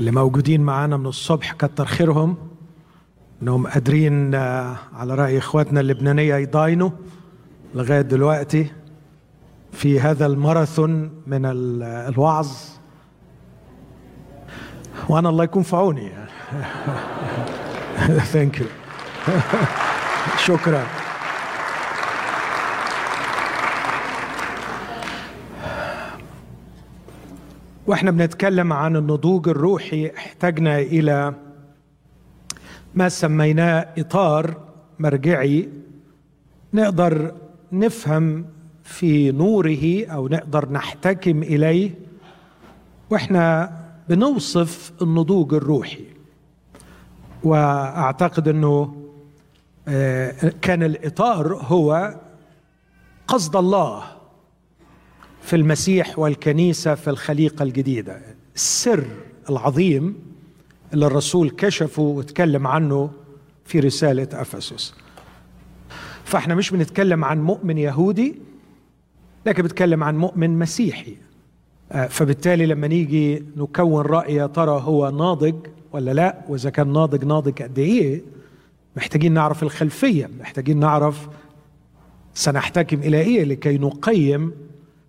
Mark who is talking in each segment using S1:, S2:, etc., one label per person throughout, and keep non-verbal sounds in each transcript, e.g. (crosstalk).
S1: اللي موجودين معانا من الصبح كتر خيرهم. انهم قادرين آه، على رأي إخواتنا اللبنانية يضاينوا لغاية دلوقتي في هذا الماراثون من ال- الوعظ. وأنا الله يكون في عوني. (laughs) ثانك يو (laughs) شكرا. وإحنا بنتكلم عن النضوج الروحي احتاجنا إلى ما سميناه إطار مرجعي نقدر نفهم في نوره أو نقدر نحتكم إليه وإحنا بنوصف النضوج الروحي. وأعتقد إنه آه، كان الإطار هو قصد الله. في المسيح والكنيسة في الخليقة الجديدة. السر العظيم اللي الرسول كشفه واتكلم عنه في رسالة أفسس. فإحنا مش بنتكلم عن مؤمن يهودي لكن بنتكلم عن مؤمن مسيحي. آه، فبالتالي لما نيجي نكون رأي يا ترى هو ناضج ولا لا؟ وإذا كان ناضج ناضج قد إيه؟ محتاجين نعرف الخلفية محتاجين نعرف سنحتكم إلى إيه لكي نقيم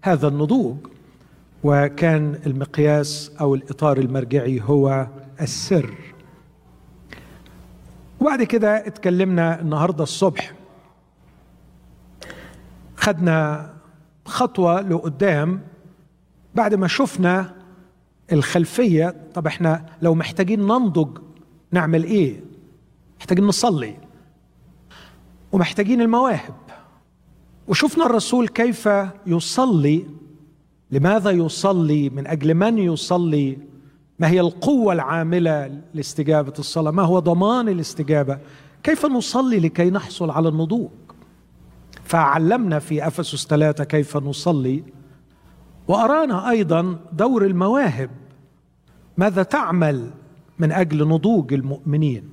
S1: هذا النضوج وكان المقياس أو الإطار المرجعي هو السر. وبعد كده اتكلمنا النهارده الصبح. خدنا خطوة لقدام بعد ما شفنا الخلفية. طب إحنا لو محتاجين ننضج نعمل إيه؟ محتاجين نصلي. ومحتاجين المواهب. وشفنا الرسول كيف يصلي. لماذا يصلي؟ من أجل من يصلي؟ ما هي القوة العاملة لاستجابة الصلاة؟ ما هو ضمان الاستجابة؟ كيف نصلي لكي نحصل على النضوج؟ فعلمنا في أفسس ثلاثة كيف نصلي وأرانا أيضا دور المواهب. ماذا تعمل من أجل نضوج المؤمنين؟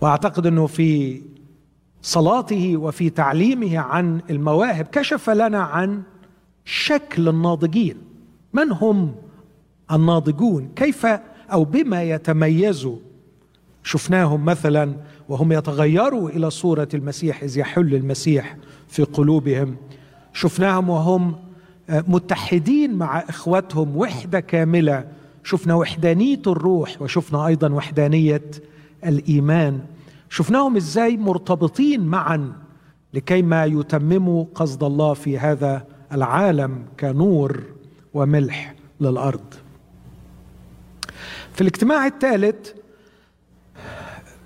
S1: وأعتقد إنه في صلاته وفي تعليمه عن المواهب كشف لنا عن شكل الناضجين. من هم الناضجون؟ كيف أو بما يتميزوا شفناهم مثلا وهم يتغيروا إلى صورة المسيح إذ يحل المسيح في قلوبهم. شفناهم وهم متحدين مع إخوتهم وحدة كاملة. شفنا وحدانية الروح وشفنا أيضا وحدانية الإيمان. شفناهم إزاي مرتبطين معا لكي ما يتمموا قصد الله في هذا العالم كنور وملح للأرض. في الاجتماع الثالث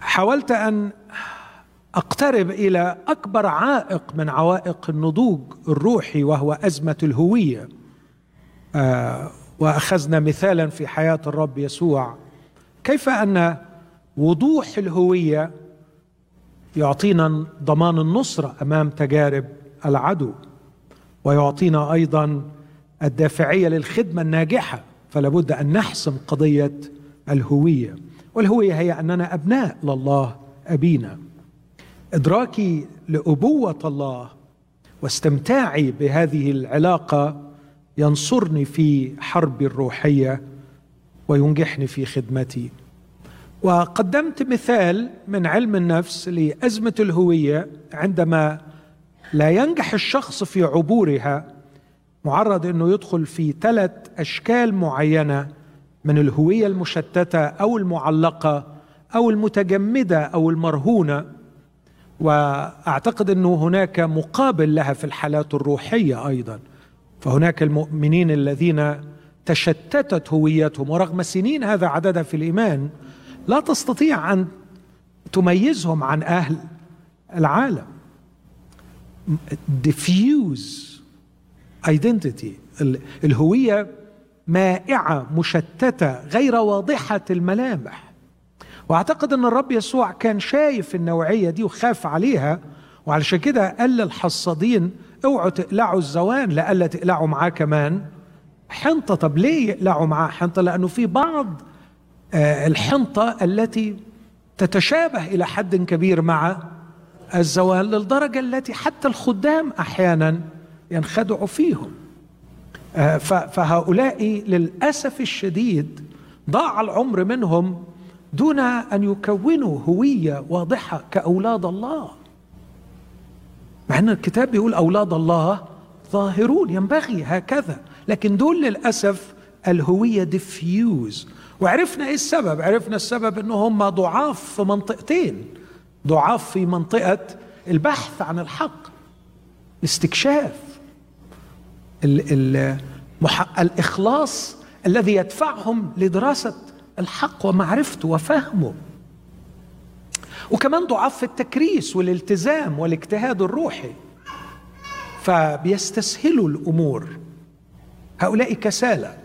S1: حاولت أن أقترب إلى أكبر عائق من عوائق النضوج الروحي وهو أزمة الهوية. آه وأخذنا مثالا في حياة الرب يسوع. كيف أن وضوح الهوية يعطينا ضمان النصره أمام تجارب العدو ويعطينا أيضا الدافعية للخدمة الناجحة فلا بد أن نحسم قضية الهوية والهوية هي أننا أبناء لله أبينا. إدراكي لأبوة الله واستمتاعي بهذه العلاقة ينصرني في حربي الروحية وينجحني في خدمتي. وقدمت مثال من علم النفس لأزمة الهوية عندما لا ينجح الشخص في عبورها معرض إنه يدخل في ثلاث أشكال معينة من الهوية المشتتة أو المعلقة أو المتجمدة أو المرهونة. وأعتقد إنه هناك مقابل لها في الحالات الروحية أيضا. فهناك المؤمنين الذين تشتتت هويتهم ورغم سنين هذا عددها في الإيمان لا تستطيع أن تميزهم عن أهل العالم. Diffuse identity. الهوية مائعة مشتتة غير واضحة الملامح. وأعتقد أن الرب يسوع كان شايف النوعية دي وخاف عليها وعلشان كده قال للحصادين أوعوا تقلعوا الزوان لألا تقلعوا معاه كمان حنطة. طب ليه يقلعوا معاه حنطة؟ لأنه في بعض الحنطة التي تتشابه إلى حد كبير مع الزوال للدرجة التي حتى الخدام أحيانا ينخدعوا فيهم. فهؤلاء للأسف الشديد ضاع العمر منهم دون أن يكونوا هوية واضحة كأولاد الله. مع أن الكتاب بيقول أولاد الله ظاهرون ينبغي هكذا لكن دول للأسف الهوية ديفيوز وعرفنا إيه السبب. عرفنا السبب ان هم ضعاف في منطقتين. ضعاف في منطقة البحث عن الحق الاستكشاف الإخلاص الذي يدفعهم لدراسة الحق ومعرفته وفهمه. وكمان ضعاف في التكريس والالتزام والاجتهاد الروحي. فبيستسهلوا الأمور. هؤلاء كسالى.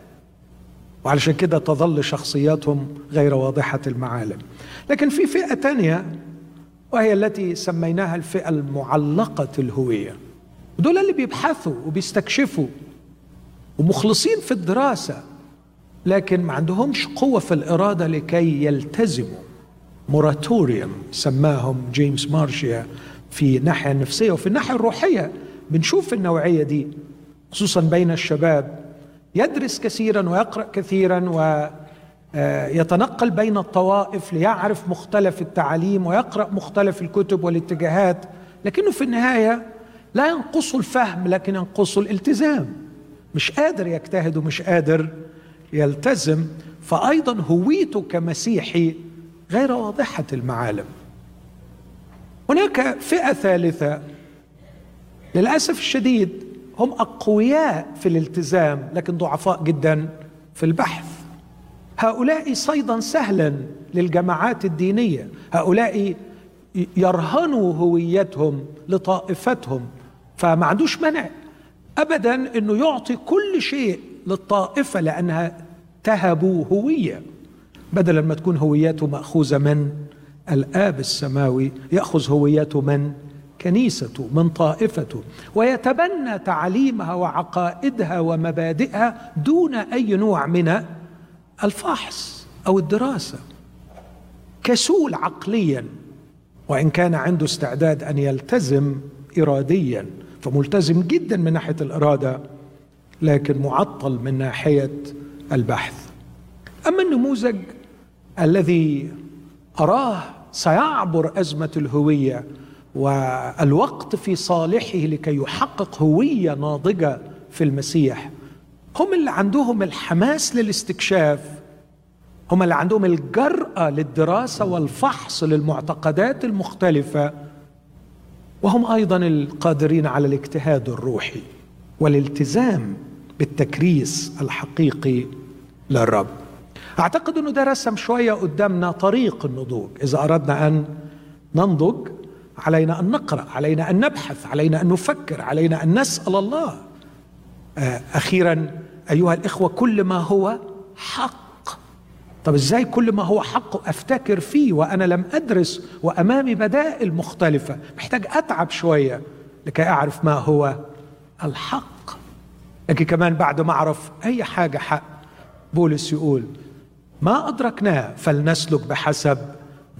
S1: وعلشان كده تظل شخصياتهم غير واضحة المعالم. لكن في فئة تانية وهي التي سميناها الفئة المعلقة الهوية. دول اللي بيبحثوا وبيستكشفوا ومخلصين في الدراسة لكن ما عندهمش قوة في الإرادة لكي يلتزموا. موراتوريوم سماهم جيمس مارشيا في الناحيه النفسيه وفي الناحية الروحية. بنشوف النوعية دي خصوصا بين الشباب يدرس كثيرا ويقرأ كثيرا ويتنقل بين الطوائف ليعرف مختلف التعاليم ويقرأ مختلف الكتب والاتجاهات لكنه في النهاية لا ينقص الفهم لكن ينقص الالتزام. مش قادر يجتهد ومش قادر يلتزم. فايضا هويته كمسيحي غير واضحة المعالم. هناك فئة ثالثة للأسف الشديد هم أقوياء في الالتزام لكن ضعفاء جدا في البحث. هؤلاء صيدا سهلا للجماعات الدينية. هؤلاء يرهنوا هويتهم لطائفتهم فما عندوش منع ابدا إنه يعطي كل شيء للطائفة لأنها تهبوا هوية بدلا ما تكون هويته مأخوذة من الآب السماوي يأخذ هويته من كنيسته من طائفته ويتبنى تعليمها وعقائدها ومبادئها دون أي نوع من الفحص أو الدراسة. كسول عقليا وإن كان عنده استعداد أن يلتزم اراديا فملتزم جدا من ناحية الإرادة لكن معطل من ناحية البحث. أما النموذج الذي أراه سيعبر ازمه الهوية والوقت في صالحه لكي يحقق هوية ناضجة في المسيح. هم اللي عندهم الحماس للاستكشاف. هم اللي عندهم الجرأة للدراسة والفحص للمعتقدات المختلفة. وهم أيضا القادرين على الاجتهاد الروحي والالتزام بالتكريس الحقيقي للرب. أعتقد إنه ده رسم شوية قدامنا طريق النضوج. إذا أردنا أن ننضج علينا أن نقرأ علينا أن نبحث علينا أن نفكر علينا أن نسأل الله. آه، أخيرا أيها الإخوة كل ما هو حق. طب إزاي كل ما هو حق أفتكر فيه وأنا لم أدرس وأمامي بدائل مختلفة؟ محتاج أتعب شوية لكي أعرف ما هو الحق. لكن كمان بعد ما أعرف أي حاجة حق بولس يقول ما أدركناه فلنسلك بحسب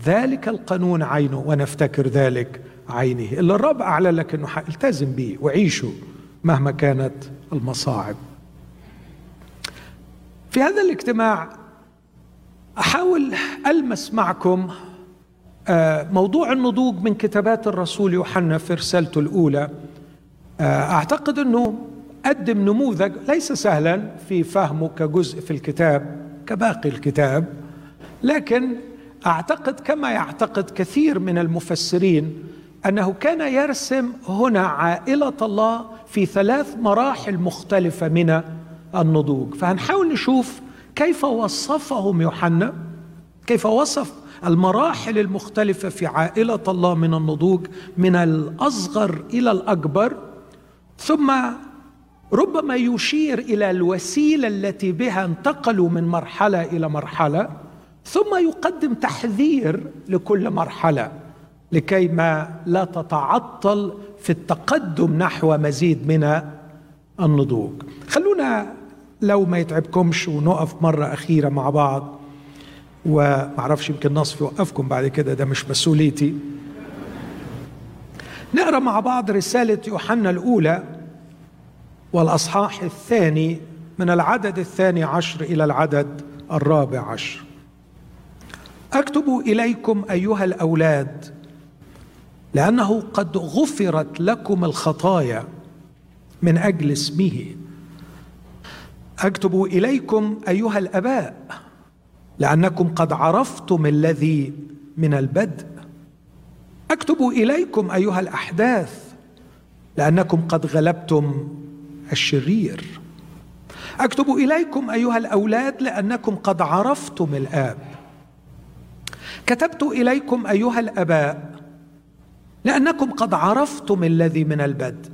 S1: ذلك القانون عينه ونفتكر ذلك عينه. اللي الرب اعلن لك أنه التزم به وعيشه مهما كانت المصاعب. في هذا الاجتماع أحاول ألمس معكم آه، موضوع النضوج من كتابات الرسول يوحنا في رسالته الأولى. آه، أعتقد أنه قدم نموذج ليس سهلا في فهمه كجزء في الكتاب كباقي الكتاب لكن أعتقد كما يعتقد كثير من المفسرين أنه كان يرسم هنا عائلة الله في ثلاث مراحل مختلفة من النضوج. فهنحاول نشوف كيف وصفهم يوحنا كيف وصف المراحل المختلفة في عائلة الله من النضوج من الأصغر إلى الأكبر. ثم ربما يشير إلى الوسيلة التي بها انتقلوا من مرحلة إلى مرحلة. ثم يقدم تحذير لكل مرحلة لكي ما لا تتعطل في التقدم نحو مزيد من النضوج. خلونا لو ما يتعبكمش ونقف مرة أخيرة مع بعض ومعرفش يمكن نصف يوقفكم بعد كده ده مش مسؤوليتي. نقرأ مع بعض رسالة يوحنا الأولى والأصحاح الثاني من العدد الثاني عشر إلى العدد الرابع عشر. أكتب إليكم أيها الأولاد لأنه قد غفرت لكم الخطايا من أجل اسمه. أكتب إليكم أيها الأباء لأنكم قد عرفتم الذي من البدء. أكتب إليكم أيها الأحداث لأنكم قد غلبتم الشرير. أكتب إليكم أيها الأولاد لأنكم قد عرفتم الآب. كتبت إليكم أيها الأباء لأنكم قد عرفتم الذي من البدء.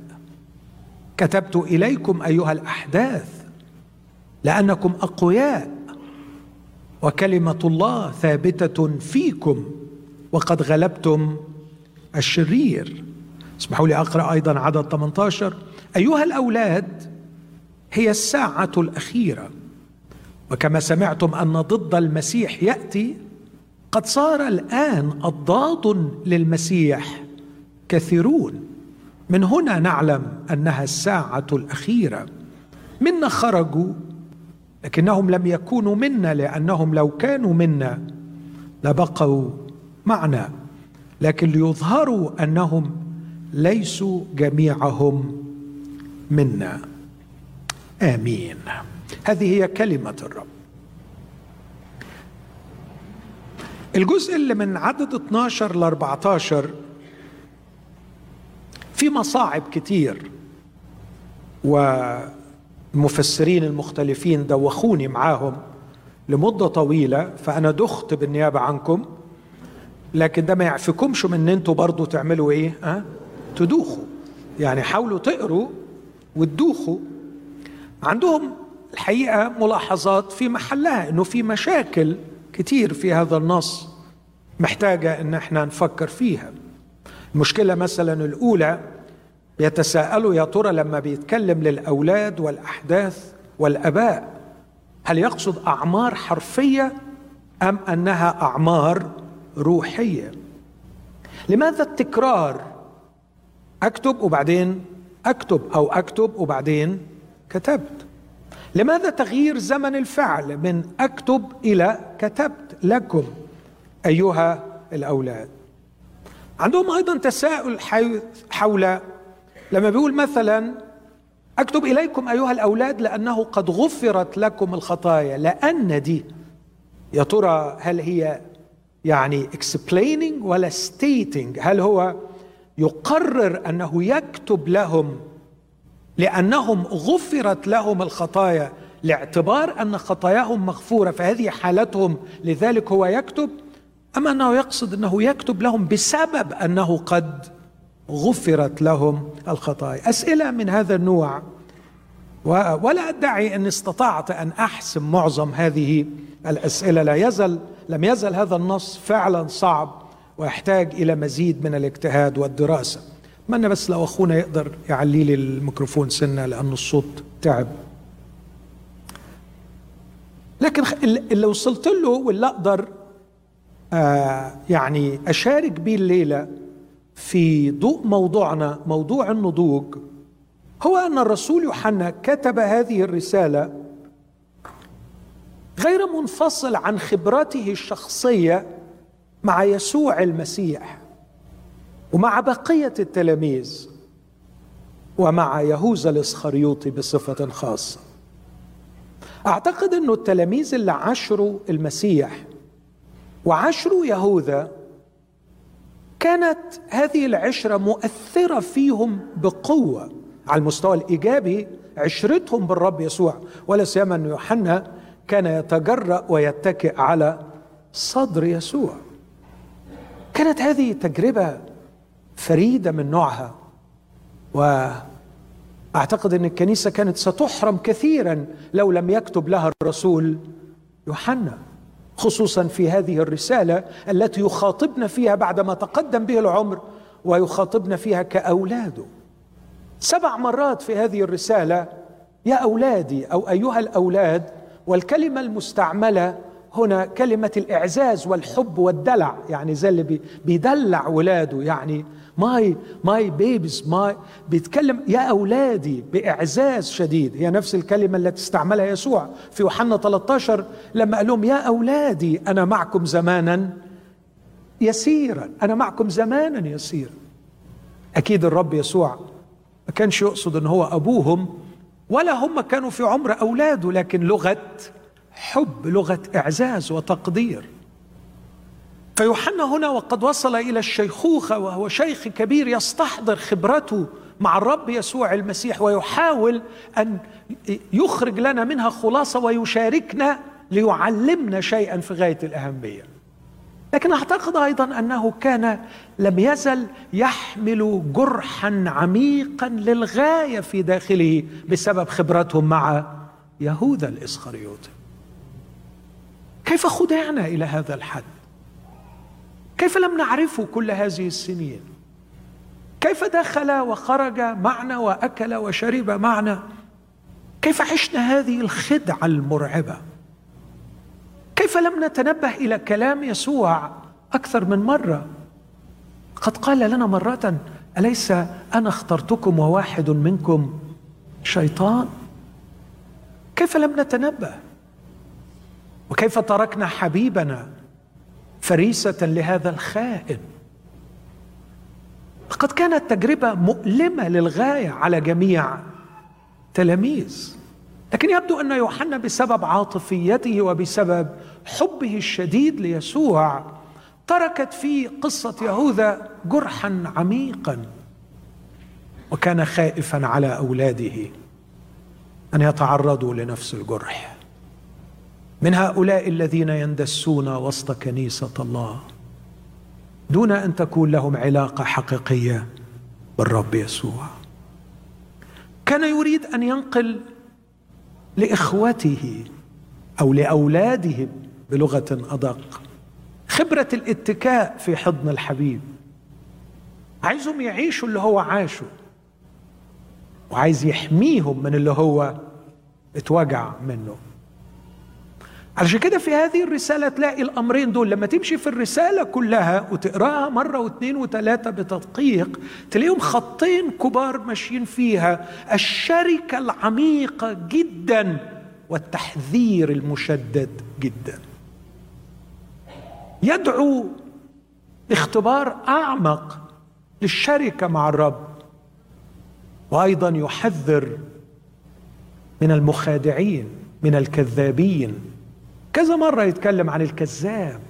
S1: كتبت إليكم أيها الأحداث لأنكم أقوياء وكلمة الله ثابتة فيكم وقد غلبتم الشرير. اسمحوا لي أقرأ أيضا عدد 18 أيها الأولاد هي الساعة الأخيرة وكما سمعتم أن ضد المسيح يأتي قد صار الآن اضداد للمسيح. كثيرون. من هنا نعلم أنها الساعة الأخيرة. منا خرجوا لكنهم لم يكونوا منا لأنهم لو كانوا منا لبقوا معنا. لكن ليظهروا أنهم ليسوا جميعهم منا. آمين. هذه هي كلمة الرب. الجزء اللي من عدد 12 ل 14 في مصاعب كتير والمفسرين المختلفين دوخوني معاهم لمدة طويلة فأنا دخت بالنيابة عنكم لكن ده ما يعفكمش من إن أنتوا برضو تعملوا إيه؟ أه؟ تدوخوا. يعني حاولوا تقروا وتدوخوا. عندهم الحقيقة ملاحظات في محلها إنه في مشاكل كتير في هذا النص محتاجة إن إحنا نفكر فيها. المشكلة مثلا الأولى يتساءلوا يا ترى لما بيتكلم للأولاد والأحداث والآباء هل يقصد أعمار حرفية أم أنها أعمار روحية؟ لماذا التكرار؟ أكتب وبعدين أكتب أو أكتب وبعدين كتبت. لماذا تغيير زمن الفعل من أكتب إلى كتبت لكم أيها الأولاد؟ عندهم أيضا تساؤل حول لما بيقول مثلا أكتب إليكم أيها الأولاد لأنه قد غفرت لكم الخطايا لأن دي يا ترى هل هي يعني explaining ولا stating هل هو يقرر أنه يكتب لهم لأنهم غفرت لهم الخطايا لاعتبار أن خطاياهم مغفورة فهذه حالتهم. لذلك هو يكتب أما أنه يقصد أنه يكتب لهم بسبب أنه قد غفرت لهم الخطايا. أسئلة من هذا النوع. ولا أدعي أن استطعت أن أحسم معظم هذه الأسئلة. لا يزل لم يزل هذا النص فعلا صعب ويحتاج إلى مزيد من الاجتهاد والدراسة. اتمنى بس لو أخونا يقدر يعلي لي الميكروفون سنة لأن الصوت تعب. لكن اللي وصلت له واللي أقدر آه يعني أشارك به الليلة في ضوء موضوعنا موضوع النضوج هو أن الرسول يوحنا كتب هذه الرسالة غير منفصل عن خبرته الشخصية مع يسوع المسيح. ومع بقية التلاميذ ومع يهوذا الإسخريوطي بصفة خاصة. أعتقد إنه التلاميذ اللي عاشروا المسيح وعاشروا يهوذا كانت هذه العشرة مؤثرة فيهم بقوة على المستوى الإيجابي عشرتهم بالرب يسوع. ولا سيما ان يوحنا كان يتجرأ ويتكئ على صدر يسوع. كانت هذه تجربة فريدة من نوعها. وأعتقد إن الكنيسة كانت ستحرم كثيرا لو لم يكتب لها الرسول يوحنا خصوصا في هذه الرسالة التي يخاطبنا فيها بعدما تقدم به العمر ويخاطبنا فيها كأولاده. سبع مرات في هذه الرسالة يا أولادي أو أيها الأولاد والكلمة المستعملة هنا كلمة الإعزاز والحب والدلع يعني زي اللي بيدلع ولاده يعني my my babies my بيتكلم يا أولادي بإعزاز شديد. هي نفس الكلمة التي استعملها يسوع في يوحنا 13 لما قال لهم يا أولادي أنا معكم زمانا يسيرا. أنا معكم زمانا يسيرا. أكيد الرب يسوع ما كانش يقصد أن هو أبوهم ولا هم كانوا في عمر أولاده لكن لغة حب لغة إعزاز وتقدير. فيوحنا هنا وقد وصل إلى الشيخوخة وهو شيخ كبير يستحضر خبرته مع الرب يسوع المسيح ويحاول أن يخرج لنا منها خلاصة ويشاركنا ليعلمنا شيئا في غاية الأهمية. لكن أعتقد أيضا أنه كان لم يزل يحمل جرحا عميقا للغاية في داخله بسبب خبرتهم مع يهوذا الإسخريوطي. كيف خدعنا إلى هذا الحد؟ كيف لم نعرفه كل هذه السنين؟ كيف دخل وخرج معنا وأكل وشرب معنا؟ كيف عشنا هذه الخدعة المرعبة؟ كيف لم نتنبه إلى كلام يسوع أكثر من مرة؟ قد قال لنا مرة أليس أنا اخترتكم وواحد منكم شيطان؟ كيف لم نتنبه؟ وكيف تركنا حبيبنا فريسة لهذا الخائن. لقد كانت تجربة مؤلمة للغاية على جميع تلاميذ. لكن يبدو أن يوحنا بسبب عاطفيته وبسبب حبه الشديد ليسوع تركت في قصة يهوذا جرحا عميقا وكان خائفا على أولاده أن يتعرضوا لنفس الجرح. من هؤلاء الذين يندسون وسط كنيسة الله. دون أن تكون لهم علاقة حقيقية بالرب يسوع. كان يريد أن ينقل لإخوته أو لأولادهم بلغة أدق خبرة الاتكاء في حضن الحبيب. عايزهم يعيشوا اللي هو عاشه وعايز يحميهم من اللي هو اتوجع منه. علشان كده في هذه الرسالة تلاقي الأمرين دول لما تمشي في الرسالة كلها وتقراها مرة واثنين وثلاثة بتدقيق تلاقيهم خطين كبار ماشيين فيها. الشركة العميقة جدا والتحذير المشدد جدا. يدعو لاختبار أعمق للشركة مع الرب. وأيضا يحذر من المخادعين من الكذابين. كذا مرة يتكلم عن الكذاب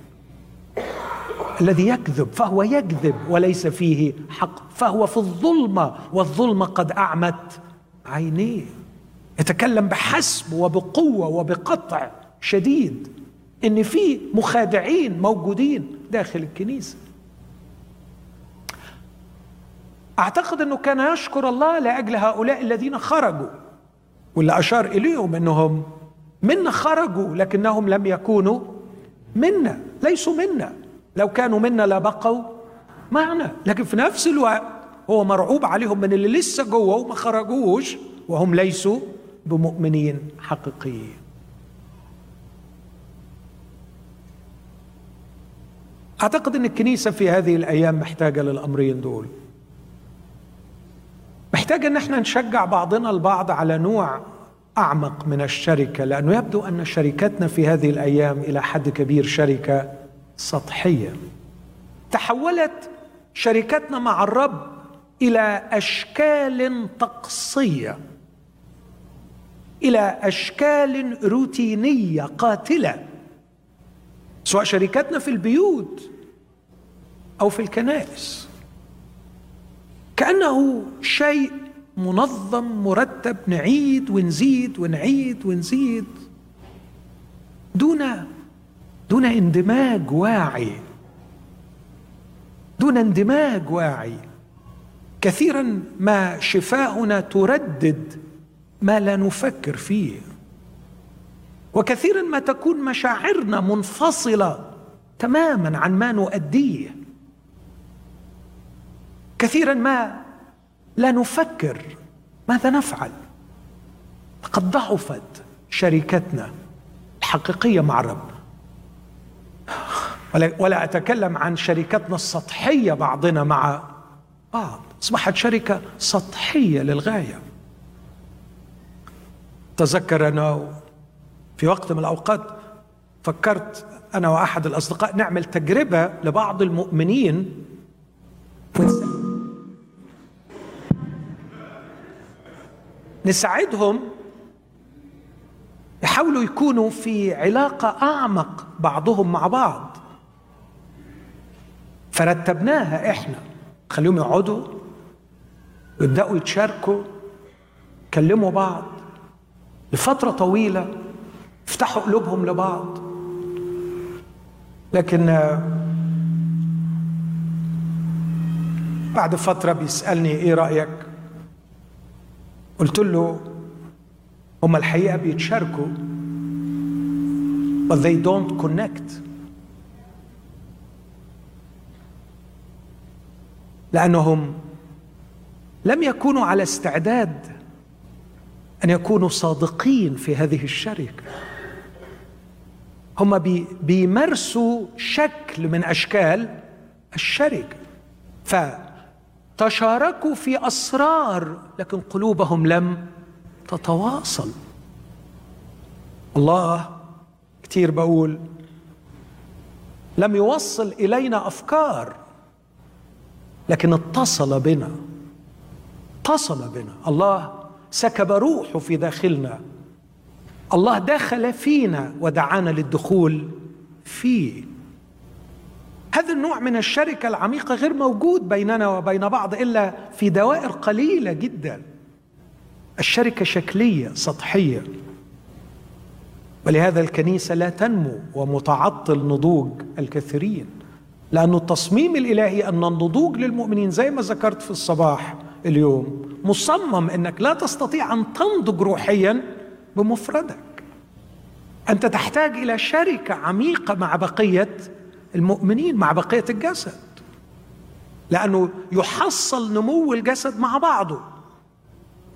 S1: الذي يكذب فهو يكذب وليس فيه حق فهو في الظلمة والظلمة قد أعمت عينيه. يتكلم بحسب وبقوة وبقطع شديد إن في مخادعين موجودين داخل الكنيسة. أعتقد إنه كان يشكر الله لأجل هؤلاء الذين خرجوا واللي أشار إليهم إنهم منا خرجوا لكنهم لم يكونوا منا ليسوا منا. لو كانوا منا لبقوا معنا. لكن في نفس الوقت هو مرعوب عليهم من اللي لسه جوه وما خرجوش وهم ليسوا بمؤمنين حقيقيين. أعتقد إن الكنيسة في هذه الأيام محتاجة للأمرين دول. محتاجة إن إحنا نشجع بعضنا البعض على نوع أعمق من الشركة لأنه يبدو أن شركتنا في هذه الأيام إلى حد كبير شركة سطحية. تحولت شركتنا مع الرب إلى أشكال طقسية إلى أشكال روتينية قاتلة سواء شركتنا في البيوت أو في الكنائس. كأنه شيء منظم مرتب نعيد ونزيد ونعيد ونزيد. دون دون اندماج واعي. دون اندماج واعي. كثيرا ما شفاؤنا تردد ما لا نفكر فيه. وكثيرا ما تكون مشاعرنا منفصلة تماما عن ما نؤديه. كثيرا ما لا نفكر ماذا نفعل. لقد ضعفت شركتنا الحقيقية مع الرب. ولا, أتكلم عن شركتنا السطحية بعضنا مع بعض. أصبحت شركة سطحية للغاية. تذكر أنه في وقت من الأوقات فكرت أنا وأحد الأصدقاء نعمل تجربة لبعض المؤمنين. نساعدهم يحاولوا يكونوا في علاقة أعمق بعضهم مع بعض. فرتبناها إحنا. خليهم يقعدوا ويبدأوا يتشاركوا يكلموا بعض. لفترة طويلة يفتحوا قلوبهم لبعض. لكن بعد فترة بيسألني إيه رأيك؟ قلت له هم الحقيقة بيتشاركوا but they don't connect. لأنهم لم يكونوا على استعداد أن يكونوا صادقين في هذه الشركة. هم بي بيمارسوا شكل من أشكال الشركة. فتشاركوا في أسرار لكن قلوبهم لم تتواصل. الله كتير بقول لم يوصل إلينا أفكار لكن اتصل بنا اتصل بنا. الله سكب روحه في داخلنا. الله دخل فينا ودعانا للدخول فيه. هذا النوع من الشركة العميقة غير موجود بيننا وبين بعض إلا في دوائر قليلة جدا. الشركة شكلية سطحية. ولهذا الكنيسة لا تنمو ومتعطل نضوج الكثيرين. لأن التصميم الإلهي أن النضوج للمؤمنين زي ما ذكرت في الصباح اليوم مصمم أنك لا تستطيع أن تنضج روحيا بمفردك. أنت تحتاج إلى شركة عميقة مع بقية المؤمنين مع بقية الجسد لأنه يحصل نمو الجسد مع بعضه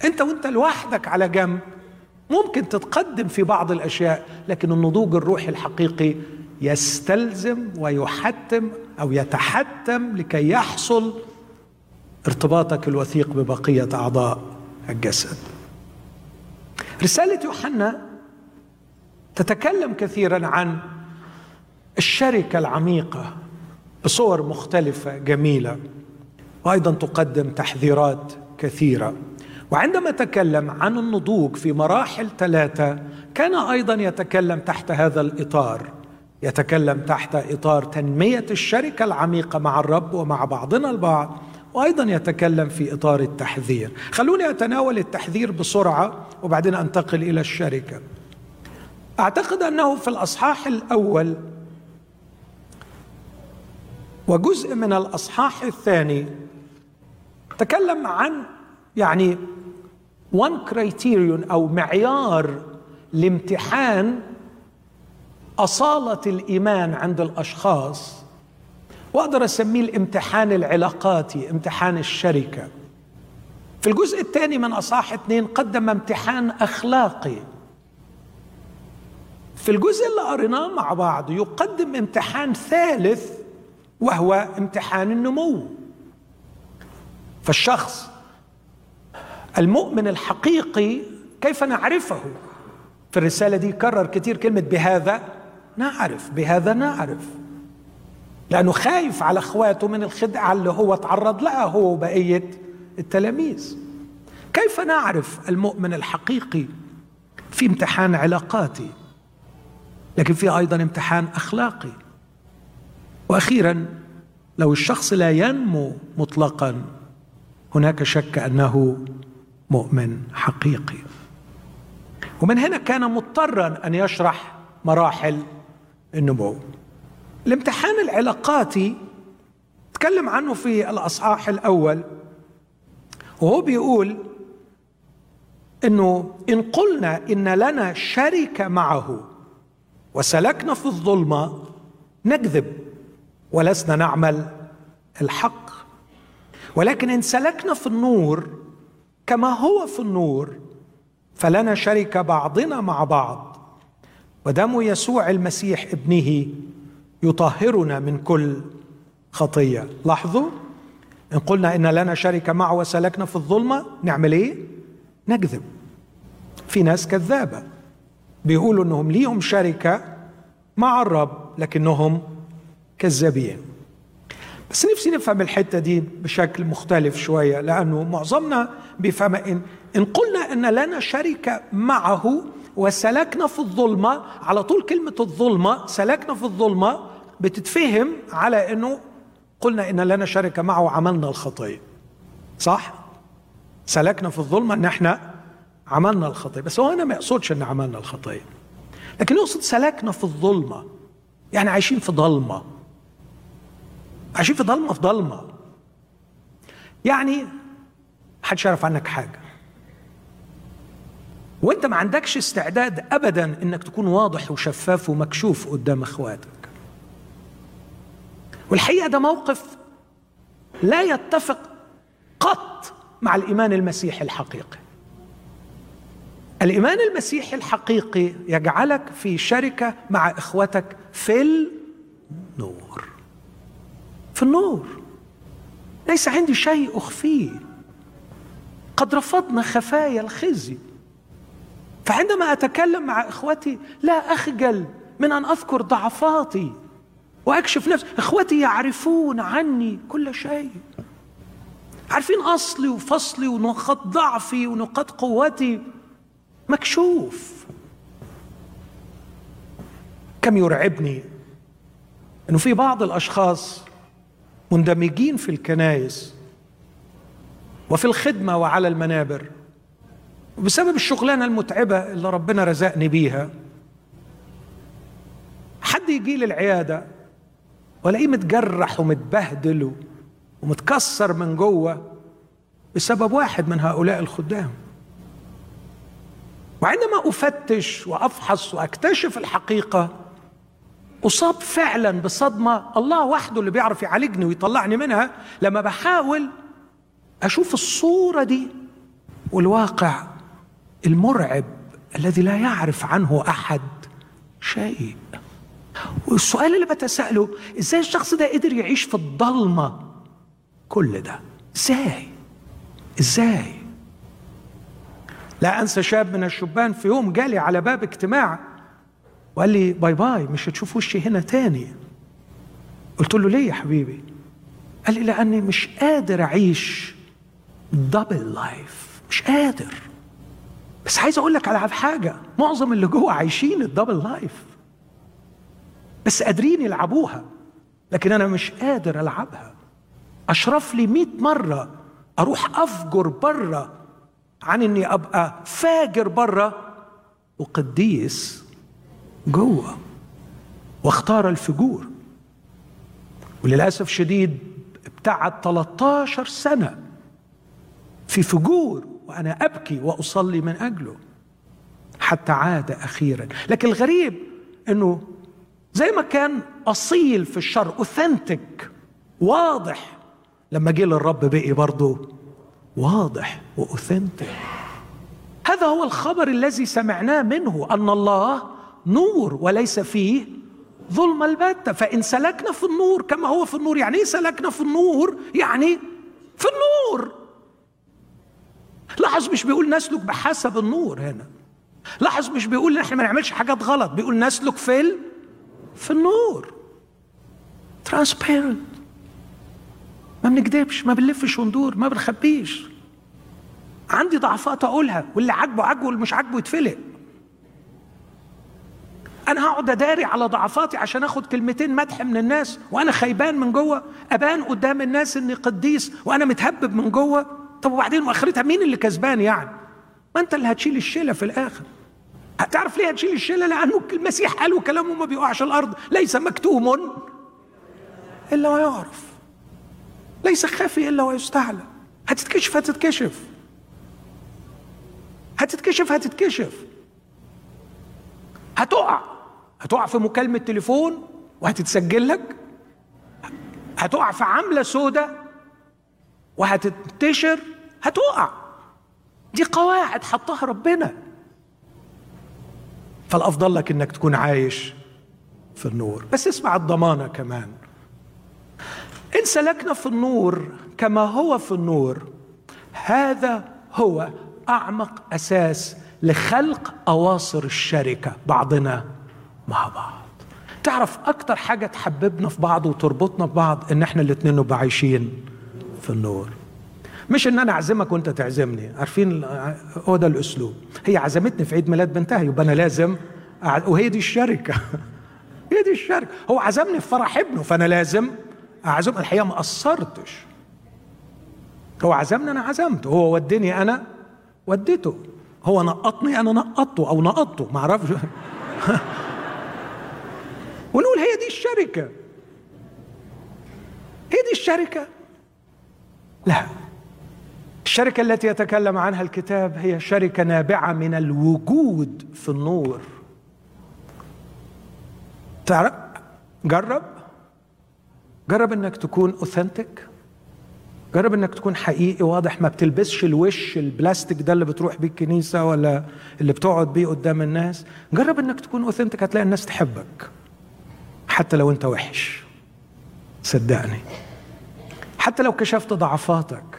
S1: أنت وأنت لوحدك على جنب ممكن تتقدم في بعض الأشياء لكن النضوج الروحي الحقيقي يستلزم ويحتم أو يتحتم لكي يحصل ارتباطك الوثيق ببقية أعضاء الجسد. رسالة يوحنا تتكلم كثيرا عن الشركة العميقة بصور مختلفة جميلة. وأيضا تقدم تحذيرات كثيرة. وعندما تكلم عن النضوج في مراحل ثلاثة كان أيضا يتكلم تحت هذا الإطار. يتكلم تحت إطار تنمية الشركة العميقة مع الرب ومع بعضنا البعض. وأيضا يتكلم في إطار التحذير. خلوني أتناول التحذير بسرعة وبعدين أنتقل إلى الشركة. أعتقد أنه في الأصحاح الأول وجزء من الأصحاح الثاني. تكلم عن يعني وان كريتيريون أو معيار لامتحان أصالة الإيمان عند الأشخاص. وأقدر أسميه الامتحان العلاقاتي امتحان الشركة. في الجزء الثاني من أصحاح اثنين قدم امتحان أخلاقي. في الجزء اللي قريناه مع بعض يقدم امتحان ثالث وهو امتحان النمو. فالشخص المؤمن الحقيقي كيف نعرفه؟ في الرسالة دي كرر كتير كلمة بهذا نعرف بهذا نعرف. لأنه خايف على أخواته من الخدعة اللي هو تعرض لها هو وبقية التلاميذ. كيف نعرف المؤمن الحقيقي في امتحان علاقاتي؟ لكن في أيضا امتحان أخلاقي. وأخيرا لو الشخص لا ينمو مطلقا هناك شك أنه مؤمن حقيقي. ومن هنا كان مضطرا أن يشرح مراحل النمو. الامتحان العلاقاتي تكلم عنه في الأصحاح الأول وهو بيقول إنه إن قلنا إن لنا شركه معه وسلكنا في الظلمة نكذب. ولسنا نعمل الحق. ولكن إن سلكنا في النور كما هو في النور فلنا شركه بعضنا مع بعض. ودم يسوع المسيح ابنه يطهرنا من كل خطية. لاحظوا؟ إن قلنا إن لنا شركه معه وسلكنا في الظلمة نعمل إيه؟ نكذب. في ناس كذابة. بيقولوا إنهم ليهم شركة مع الرب لكنهم كذابين بس نفسي نفهم الحتة دي بشكل مختلف شوية لأنه معظمنا بيفهم ان إن قلنا إن لنا شركه معه وسلكنا في الظلمة على طول كلمة الظلمة سلكنا في الظلمة بتتفهم على إنه قلنا إن لنا شركه معه وعملنا الخطيه صح؟ سلكنا في الظلمة إن إحنا عملنا الخطيه بس هو هنا ما يقصدش إن عملنا الخطيه لكن يقصد سلكنا في الظلمة. يعني عايشين في ضلمه عايشين في ضلمة في ضلمة. يعني محدش يعرف عنك حاجة. وانت ما عندكش استعداد ابدا إنك تكون واضح وشفاف ومكشوف قدام إخواتك. والحقيقة ده موقف لا يتفق قط مع الإيمان المسيحي الحقيقي. الإيمان المسيحي الحقيقي يجعلك في شركة مع اخوتك في النور. في النور. ليس عندي شيء أخفيه. قد رفضنا خفايا الخزي. فعندما أتكلم مع إخوتي لا أخجل من أن أذكر ضعفاتي وأكشف نفسي. إخوتي يعرفون عني كل شيء. عارفين أصلي وفصلي ونقاط ضعفي ونقاط قوتي. مكشوف. كم يرعبني إنه في بعض الأشخاص مندمجين في الكنائس وفي الخدمة وعلى المنابر. وبسبب الشغلانة المتعبة اللي ربنا رزقني بيها حد يجي لي العيادة وألاقيه متجرح ومتبهدل ومتكسر من جوه بسبب واحد من هؤلاء الخدام. وعندما أفتش وأفحص وأكتشف الحقيقة اصاب فعلا بصدمة. الله وحده اللي بيعرف يعالجني ويطلعني منها. لما بحاول أشوف الصورة دي والواقع المرعب الذي لا يعرف عنه أحد شيء. والسؤال اللي بتسأله إزاي الشخص ده قدر يعيش في الضلمة كل ده؟ إزاي؟ إزاي؟ لا أنسى شاب من الشبان في يوم جالي على باب اجتماع وقال لي باي باي مش هتشوف وشي هنا تاني. قلت له ليه يا حبيبي؟ قال لي لأني مش قادر أعيش double life مش قادر. بس عايز أقول لك على حاجة. معظم اللي جوه عايشين ال double life بس قادرين يلعبوها. لكن أنا مش قادر ألعبها. أشرف لي مئة مرة أروح أفجر بره عن إني أبقى فاجر بره وقديس جوه واختار الفجور. وللأسف شديد ابتعد 13 سنة في فجور وأنا أبكي وأصلي من أجله. حتى عاد أخيرا. لكن الغريب إنه زي ما كان أصيل في الشر اوثنتك واضح. لما جه للرب بقي برضه واضح واوثنتك هذا هو الخبر الذي سمعناه منه أن الله نور وليس فيه ظلم البتة. فإن سلكنا في النور كما هو في النور يعني إيه سلكنا في النور؟ يعني في النور. لاحظ مش بيقول نسلك بحسب النور هنا. لاحظ مش بيقول إحنا ما نعملش حاجات غلط بيقول نسلك في ال... في النور. ترانسبيرنت ما بنكذبش ما بنلفش وندور ما بنخبيش. عندي ضعفات أقولها واللي عاجبه عاجبه واللي مش عاجبه يتفلق. أنا هقعد أداري على ضعفاتي عشان آخد كلمتين مدح من الناس وأنا خيبان من جوه أبان قدام الناس إني قديس وأنا متهبب من جوه. طب وبعدين وأخرتها مين اللي كسبان يعني؟ ما أنت اللي هتشيل الشيلة في الآخر. هتعرف ليه هتشيل الشيلة؟ لأنه المسيح قال وكلامه ما بيقعش الأرض ليس مكتوم. إلا ويعرف. ليس خافي إلا ويستعلى هتتكشف هتتكشف. هتتكشف هتتكشف. هتقع. هتقع في مكالمة تليفون وهتتسجل لك؟ هتقع في عملة سودة وهتنتشر؟ هتقع. دي قواعد حطها ربنا. فالأفضل لك إنك تكون عايش في النور. بس اسمع الضمانة كمان. إن سلكنا في النور كما هو في النور هذا هو أعمق أساس لخلق أواصر الشركة بعضنا. مع بعض. تعرف أكتر حاجة تحببنا في بعض وتربطنا ببعض إن إحنا الاتنين نبقى عايشين في النور. مش إن أنا أعزمك وأنت تعزمني. عارفين هو ده الأسلوب. هي عزمتني في عيد ميلاد بنتها يبقى أنا لازم. وهي دي الشركة. (laughs) هي دي الشركة. هو عزمني في فرح ابنه فأنا لازم اعزم الحقيقة ما قصرتش. هو عزمني أنا عزمته. هو ودني أنا وديته. هو نقطني أنا نقطته أو نقطته. ما أعرفش. (laughs) ونقول هي دي الشركة. هي دي الشركة؟ لا. الشركة التي يتكلم عنها الكتاب هي شركة نابعة من الوجود في النور. تعرف جرب. جرب إنك تكون authentic جرب إنك تكون حقيقي واضح ما بتلبسش الوش البلاستيك ده اللي بتروح بيه الكنيسة ولا اللي بتقعد بيه قدام الناس. جرب إنك تكون authentic هتلاقي الناس تحبك. حتى لو انت وحش. صدقني. حتى لو كشفت ضعفاتك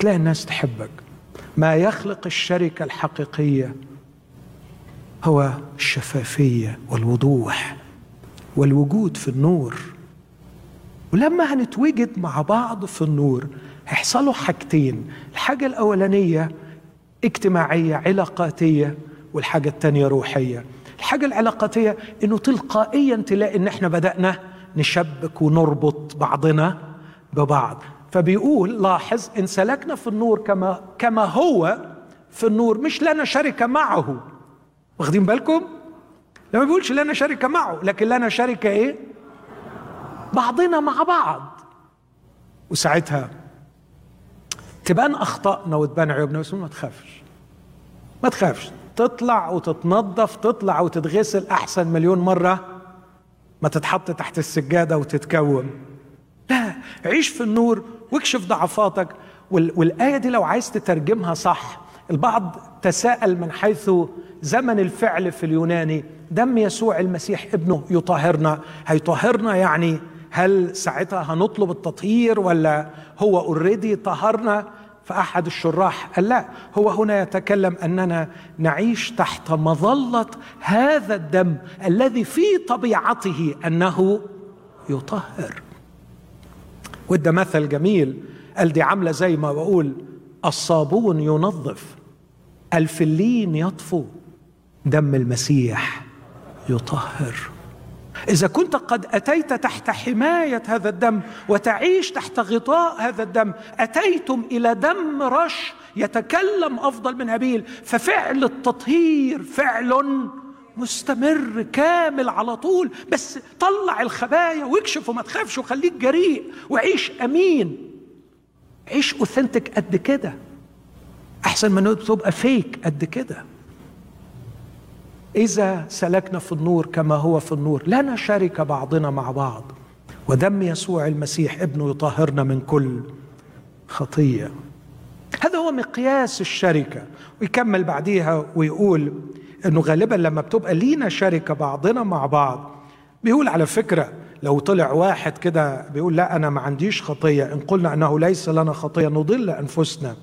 S1: تلاقي الناس تحبك. ما يخلق الشركة الحقيقية هو الشفافية والوضوح والوجود في النور. ولما هنتوجد مع بعض في النور هيحصلوا حاجتين. الحاجة الأولانية اجتماعية علاقاتية والحاجة الثانية روحية. الحاجة العلاقاتية إنه تلقائيا تلاقي إن إحنا بدأنا نشبك ونربط بعضنا ببعض. فبيقول لاحظ إن سلكنا في النور كما كما هو في النور مش لنا شركة معه. واخدين بالكم؟ لما بيقولش لنا شركة معه لكن لنا شركة إيه؟ بعضنا مع بعض. وساعتها تبان أخطائنا وتبان عيوبنا بس ما تخافش. ما تخافش. تطلع وتتنظف تطلع وتتغسل أحسن مليون مرة ما تتحط تحت السجادة وتتكوم لا عيش في النور واكشف ضعفاتك. والآية دي لو عايز تترجمها صح البعض تساءل من حيث زمن الفعل في اليوناني. دم يسوع المسيح ابنه يطهرنا. هيطهرنا يعني هل ساعتها هنطلب التطهير ولا هو اوريدي طهرنا؟ فاحد الشراح قال لا هو هنا يتكلم أننا نعيش تحت مظلة هذا الدم الذي في طبيعته أنه يطهر. وده مثل جميل. قال دي عاملة زي ما بقول الصابون ينظف الفلين يطفو دم المسيح يطهر. إذا كنت قد أتيت تحت حماية هذا الدم وتعيش تحت غطاء هذا الدم أتيتم إلى دم رش يتكلم أفضل من هابيل ففعل التطهير فعل مستمر كامل على طول بس طلع الخبايا واكشف وما تخافش وخليك جريء وعيش أمين. عيش اوثنتك قد كده. أحسن من تبقى فيك قد كده. إذا سلكنا في النور كما هو في النور لنا شركه بعضنا مع بعض. ودم يسوع المسيح ابنه يطهرنا من كل خطية. هذا هو مقياس الشركة. ويكمل بعديها ويقول إنه غالبا لما بتبقى لينا شركه بعضنا مع بعض؟ بيقول على فكرة لو طلع واحد كده بيقول لا أنا ما عنديش خطية. إن قلنا أنه ليس لنا خطية نضل أنفسنا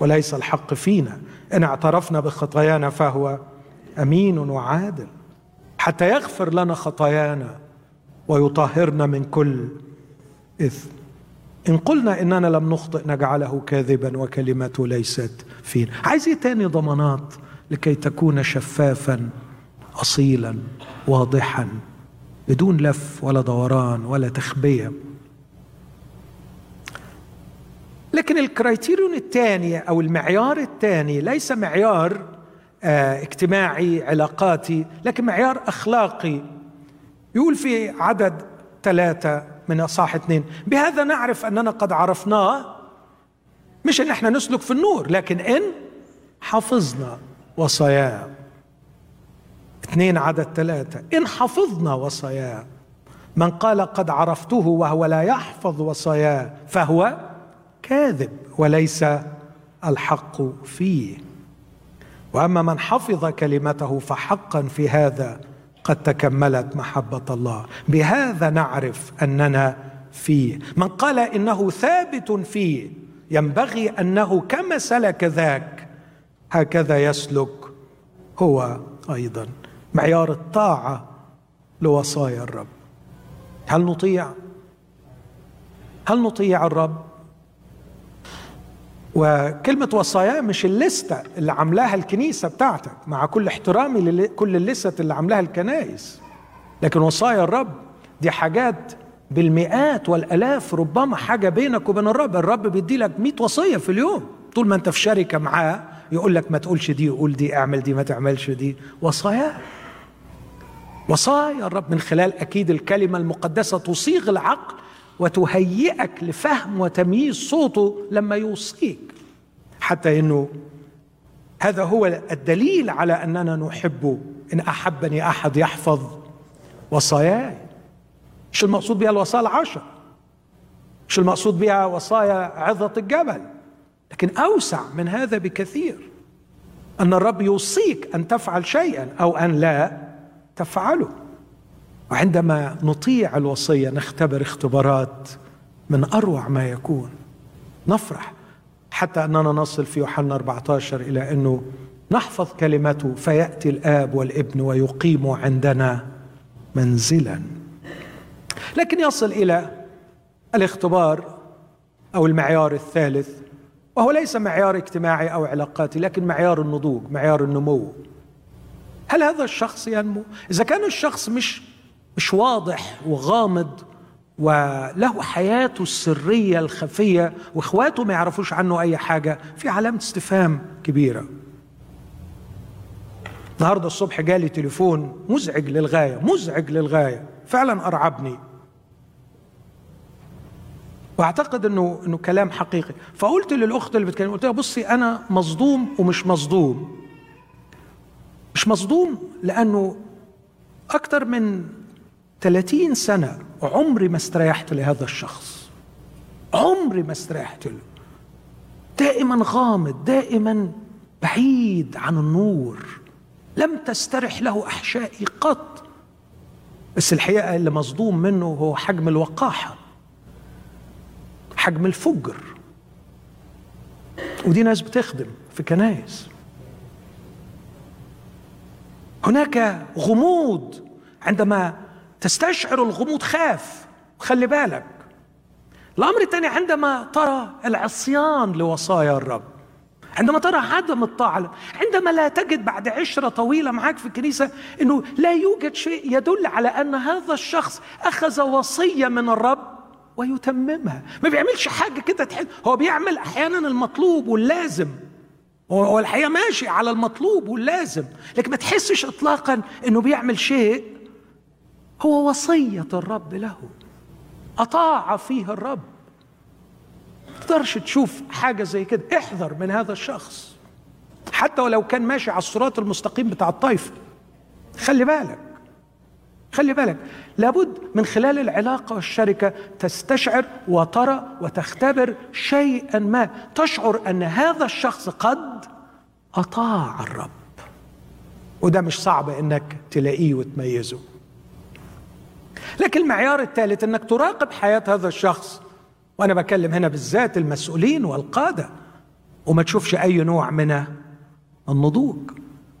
S1: وليس الحق فينا. إن اعترفنا بخطايانا فهو أمين وعادل حتى يغفر لنا خطايانا ويطهرنا من كل اثم إن قلنا إننا لم نخطئ نجعله كاذبا وكلمته ليست فينا. عايز إيه تاني ضمانات لكي تكون شفافا اصيلا واضحا بدون لف ولا دوران ولا تخبية. لكن الكرايتيريون الثاني أو المعيار الثاني ليس معيار اجتماعي علاقاتي لكن معيار أخلاقي يقول في عدد ثلاثة من أصحاح اثنين. بهذا نعرف أننا قد عرفناه مش إن إحنا نسلك في النور لكن إن حفظنا وصاياه. اثنين عدد ثلاثة. إن حفظنا وصاياه. من قال قد عرفته وهو لا يحفظ وصاياه فهو كاذب وليس الحق فيه. وأما من حفظ كلمته فحقا في هذا قد تكملت محبة الله. بهذا نعرف أننا فيه. من قال إنه ثابت فيه ينبغي أنه كما سلك ذاك هكذا يسلك هو أيضا. معيار الطاعة لوصايا الرب. هل نطيع؟ هل نطيع الرب؟ وكلمة وصايا مش الليستة اللي عاملاها الكنيسة بتاعتك مع كل احترامي لكل الليستة اللي عاملاها الكنائس. لكن وصايا الرب دي حاجات بالمئات والآلاف ربما حاجة بينك وبين الرب. الرب بيدي لك 100 وصية في اليوم. طول ما انت في شركة معاه يقول لك ما تقولش دي قول دي اعمل دي ما تعملش دي. وصايا وصايا الرب من خلال أكيد الكلمة المقدسة تصيغ العقل وتهيئك لفهم وتمييز صوته لما يوصيك. حتى إنه هذا هو الدليل على أننا نحبه إن أحبني أحد يحفظ وصاياي. مش المقصود بها الوصايا العشر مش المقصود بها وصايا عظة الجبل؟ لكن أوسع من هذا بكثير. أن الرب يوصيك أن تفعل شيئا أو أن لا تفعله. وعندما نطيع الوصية نختبر اختبارات من أروع ما يكون. نفرح حتى أننا نصل في يوحنا 14 إلى أنه نحفظ كلمته فيأتي الآب والابن ويقيم عندنا منزلا. لكن يصل إلى الاختبار أو المعيار الثالث وهو ليس معيار اجتماعي أو علاقاتي لكن معيار النضوج معيار النمو. هل هذا الشخص ينمو؟ إذا كان الشخص مش مش واضح وغامض وله حياته السرية الخفية واخواته ما يعرفوش عنه أي حاجة في علامة استفهام كبيرة. النهارده الصبح جالي تليفون مزعج للغاية مزعج للغاية فعلا أرعبني. وأعتقد إنه إنه كلام حقيقي. فقلت للأخت اللي بتكلم قلت لها بصي أنا مصدوم ومش مصدوم. مش مصدوم لأنه أكثر من 30 سنة عمري ما استريحت لهذا الشخص. عمري ما استريحت له. دائما غامض دائما بعيد عن النور. لم تسترح له أحشائي قط. بس الحقيقة اللي مصدوم منه هو حجم الوقاحة حجم الفجر. ودي ناس بتخدم في كنايس. هناك غموض عندما تستشعر الغموض خاف. خلي بالك. الأمر الثاني عندما ترى العصيان لوصايا الرب عندما ترى عدم الطاعة عندما لا تجد بعد عشرة طويلة معك في الكنيسة أنه لا يوجد شيء يدل على أن هذا الشخص أخذ وصية من الرب ويتممها. ما بيعملش حاجة كده تحس هو بيعمل أحيانا المطلوب واللازم. هو الحقيقة ماشي على المطلوب واللازم لكن ما تحسش اطلاقا إنه بيعمل شيء هو وصية الرب له. أطاع فيه الرب. تقدرش تشوف حاجة زي كده. احذر من هذا الشخص. حتى ولو كان ماشي على الصراط المستقيم بتاع الطائفه خلي بالك. خلي بالك. لابد من خلال العلاقة والشركة تستشعر وترى وتختبر شيئا ما. تشعر أن هذا الشخص قد أطاع الرب. وده مش صعب أنك تلاقيه وتميزه. لكن المعيار الثالث أنك تراقب حياة هذا الشخص. وأنا بكلم هنا بالذات المسؤولين والقادة. وما تشوفش أي نوع من النضوج.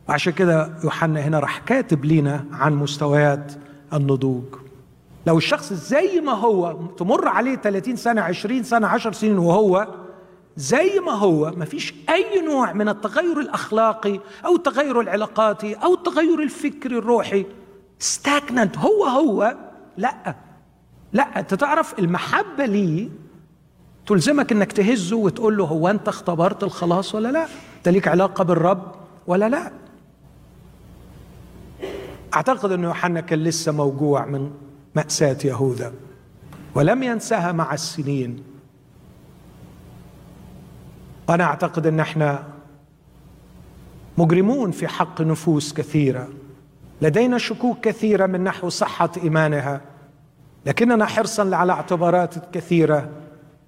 S1: وعشان كده يوحنا هنا راح كاتب لينا عن مستويات النضوج. لو الشخص زي ما هو تمر عليه 30 سنة 20 سنة 10 سنين وهو زي ما هو ما فيش أي نوع من التغير الأخلاقي أو التغير العلاقاتي أو التغير الفكري الروحي. ستاكننت هو هو. لا. لا انت تعرف المحبة ليه تلزمك انك تهزه وتقول له هو انت اختبرت الخلاص ولا لا؟ انت ليك علاقة بالرب ولا لا؟ اعتقد ان يوحنا كان لسه موجوع من مأساة يهوذا ولم ينسها مع السنين. وأنا اعتقد ان إحنا مجرمون في حق نفوس كثيرة. لدينا شكوك كثيرة من نحو صحة إيمانها لكننا حرصا على اعتبارات كثيرة.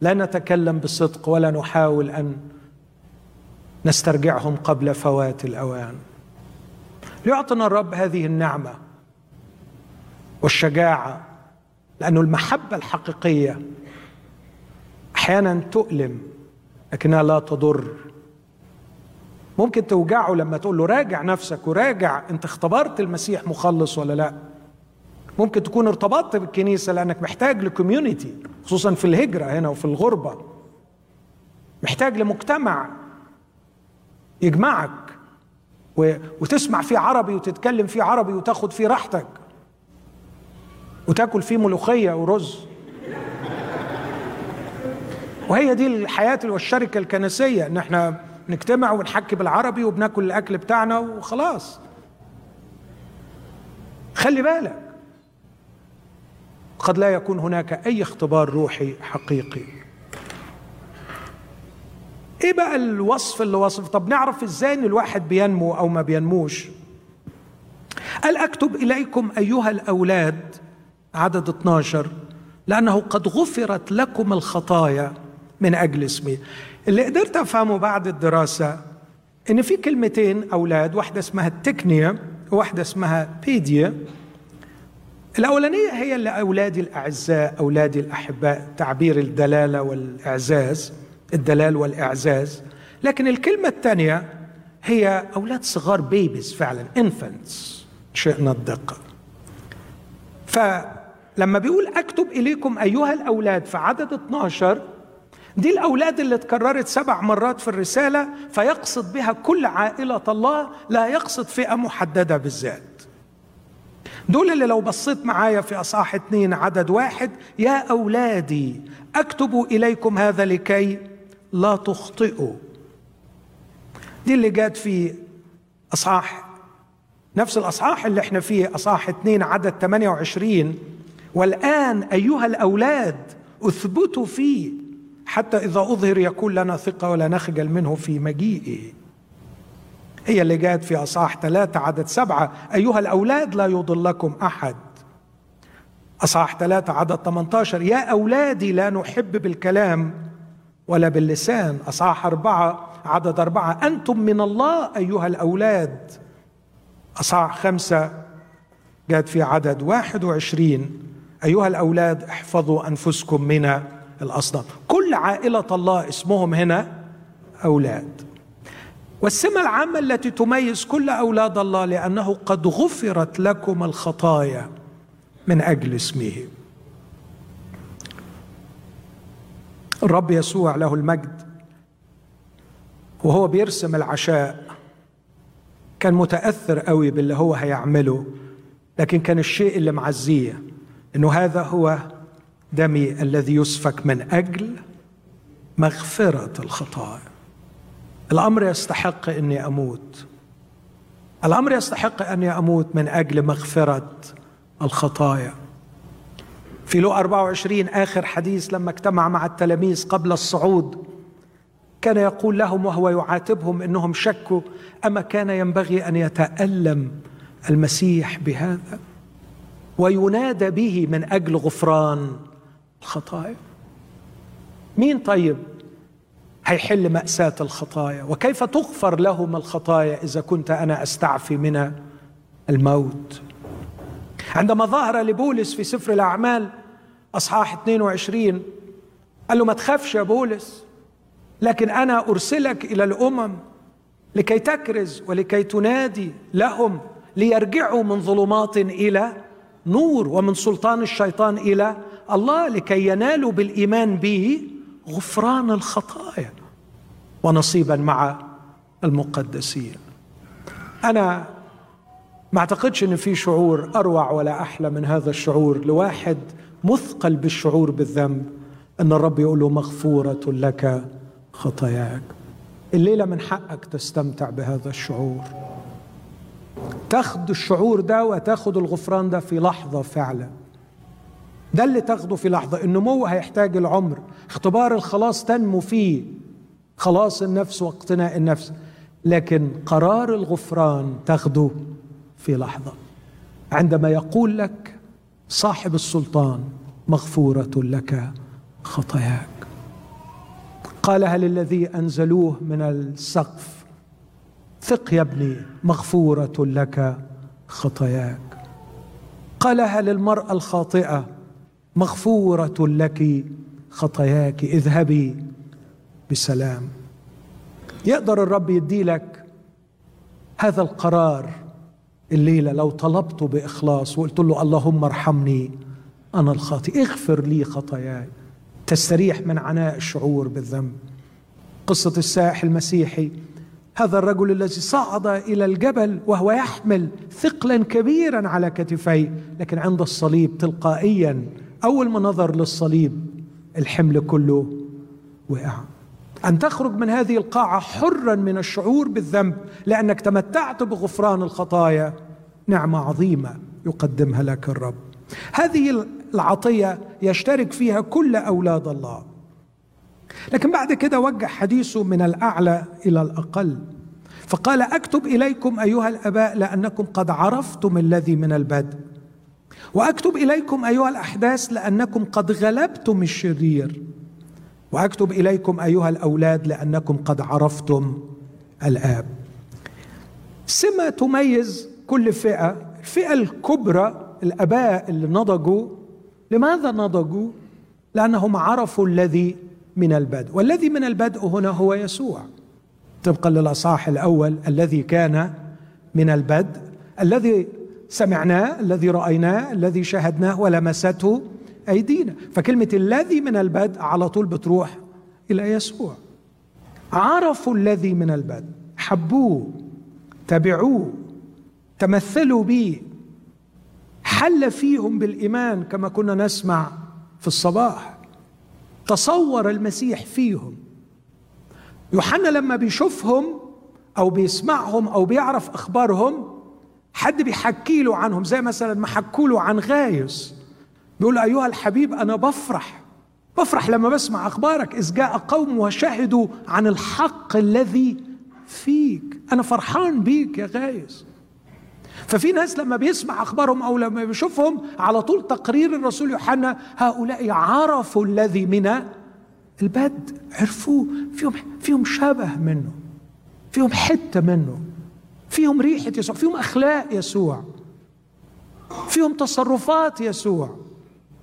S1: لا نتكلم بصدق ولا نحاول أن نسترجعهم قبل فوات الأوان. ليعطنا الرب هذه النعمة والشجاعة لأن المحبة الحقيقية أحيانا تؤلم لكنها لا تضر. ممكن توجعه لما تقول له راجع نفسك وراجع انت اختبرت المسيح مخلص ولا لا؟ ممكن تكون ارتبطت بالكنيسة لأنك محتاج لكوميونتي خصوصا في الهجرة هنا وفي الغربة. محتاج لمجتمع يجمعك وتسمع فيه عربي وتتكلم فيه عربي وتاخد فيه راحتك. وتاكل فيه ملوخية ورز. وهي دي الحياة والشركة الكنسية. ان إحنا نجتمع ونحكي بالعربي وبناكل الأكل بتاعنا وخلاص. خلي بالك. قد لا يكون هناك أي اختبار روحي حقيقي. إيه بقى الوصف اللي وصف؟ طب نعرف إزاي إن الواحد بينمو أو ما بينموش؟ قال أكتب إليكم أيها الأولاد عدد 12 لأنه قد غفرت لكم الخطايا. من أجل اسمي. اللي قدرت أفهمه بعد الدراسة إن في كلمتين أولاد واحدة اسمها τεκνία وواحدة اسمها παιδία. الأولانية هي اللي أولادي الأعزاء أولادي الأحباء تعبير الدلالة والإعزاز الدلال والإعزاز. لكن الكلمة الثانية هي أولاد صغار babies فعلا infants إن شئنا الدقة ف لما بيقول أكتب إليكم أيها الأولاد في عدد 12 دي الأولاد اللي اتكررت سبع مرات في الرسالة فيقصد بها كل عائلة الله لا يقصد فئة محددة بالذات. دول اللي لو بصيت معايا في أصحاح اثنين عدد واحد يا أولادي أكتب إليكم هذا لكي لا تخطئوا. دي اللي جات في أصحاح نفس الأصحاح اللي إحنا فيه أصحاح اثنين عدد 28 والآن أيها الأولاد اثبتوا فيه حتى إذا أظهر يكون لنا ثقة ولا نخجل منه في مجيئه هي اللي جاءت في أصحاح ثلاثة عدد سبعة. أيها الأولاد لا يضلكم أحد. أصحاح ثلاثة عدد 18 يا أولادي لا نحب بالكلام ولا باللسان. أصحاح أربعة عدد أربعة. أنتم من الله أيها الأولاد. أصحاح خمسة جاءت في عدد واحد وعشرين. أيها الأولاد احفظوا أنفسكم من الأصنام. كل عائلة الله اسمهم هنا أولاد. والسمة العامة التي تميز كل أولاد الله لأنه قد غفرت لكم الخطايا من أجل اسمه. الرب يسوع له المجد وهو بيرسم العشاء. كان متأثر قوي باللي هو هيعمله لكن كان الشيء اللي معزيه إنه هذا هو دمي الذي يسفك من أجل مغفرة الخطايا. الأمر يستحق أني أموت. الأمر يستحق أني أموت من أجل مغفرة الخطايا. في لو 24 آخر حديث لما اجتمع مع التلاميذ قبل الصعود كان يقول لهم وهو يعاتبهم إنهم شكوا أما كان ينبغي أن يتألم المسيح بهذا؟ وينادى به من أجل غفران. الخطايا. مين طيب هيحل مأساة الخطايا؟ وكيف تغفر لهم الخطايا إذا كنت أنا أستعفي من الموت؟ عندما ظهر لبولس في سفر الأعمال أصحاح 22 قال له ما تخافش يا بولس لكن أنا أرسلك إلى الأمم لكي تكرز ولكي تنادي لهم ليرجعوا من ظلمات إلى نور ومن سلطان الشيطان إلى الله لكي ينالوا بالإيمان به غفران الخطايا ونصيبا مع المقدسين. أنا ما أعتقدش إن في شعور أروع ولا أحلى من هذا الشعور. لواحد مثقل بالشعور بالذنب إن الرب يقول له مغفورة لك خطاياك. الليلة من حقك تستمتع بهذا الشعور. تاخد الشعور ده وتاخد الغفران ده في لحظة فعلا. ده اللي تاخده في لحظة. النمو هيحتاج العمر. اختبار الخلاص تنمو فيه. خلاص النفس واقتناء النفس. لكن قرار الغفران تاخده في لحظة. عندما يقول لك صاحب السلطان مغفورة لك خطاياك. قالها للذي أنزلوه من السقف؟ ثق يا ابني مغفورة لك خطاياك. قالها للمراه الخاطئة مغفورة لك خطاياك اذهبي بسلام. يقدر الرب يدي لك هذا القرار الليلة لو طلبته بإخلاص وقلت له اللهم ارحمني أنا الخاطئ. اغفر لي خطاياي. تستريح من عناء الشعور بالذنب. قصة السائح المسيحي هذا الرجل الذي صعد إلى الجبل وهو يحمل ثقلا كبيرا على كتفيه لكن عند الصليب تلقائيا أول ما نظر للصليب الحمل كله وقع. أن تخرج من هذه القاعة حرا من الشعور بالذنب لأنك تمتعت بغفران الخطايا نعمة عظيمة يقدمها لك الرب. هذه العطية يشترك فيها كل أولاد الله. لكن بعد كده وجه حديثه من الأعلى إلى الأقل. فقال أكتب إليكم أيها الأباء لأنكم قد عرفتم الذي من البدء. وأكتب إليكم أيها الأحداث لأنكم قد غلبتم الشرير. وأكتب إليكم أيها الأولاد لأنكم قد عرفتم الآب. سمه تميز كل فئة الفئه الكبرى الأباء اللي نضجوا. لماذا نضجوا؟ لأنهم عرفوا الذي من البدء. والذي من البدء هنا هو يسوع. طبقا للأصحاح الأول الذي كان من البدء الذي سمعناه الذي رأيناه الذي شاهدناه ولمسته أيدينا. فكلمة الذي من البدء على طول بتروح إلى يسوع. عرفوا الذي من البدء حبوه تبعوه تمثلوا به حل فيهم بالإيمان كما كنا نسمع في الصباح. تصور المسيح فيهم. يوحنا لما بيشوفهم أو بيسمعهم أو بيعرف أخبارهم حد بيحكي له عنهم زي مثلا ما حكوا له عن غايس. بيقول أيها الحبيب أنا بفرح بفرح لما بسمع أخبارك إذ جاء قوم وشهدوا عن الحق الذي فيك. أنا فرحان بيك يا غايس. ففي ناس لما بيسمع أخبارهم أو لما بيشوفهم على طول تقرير الرسول يوحنا هؤلاء عرفوا الذي من البدء. عرفوه فيهم فيهم شبه منه فيهم حتة منه. فيهم ريحه يسوع فيهم أخلاق يسوع فيهم تصرفات يسوع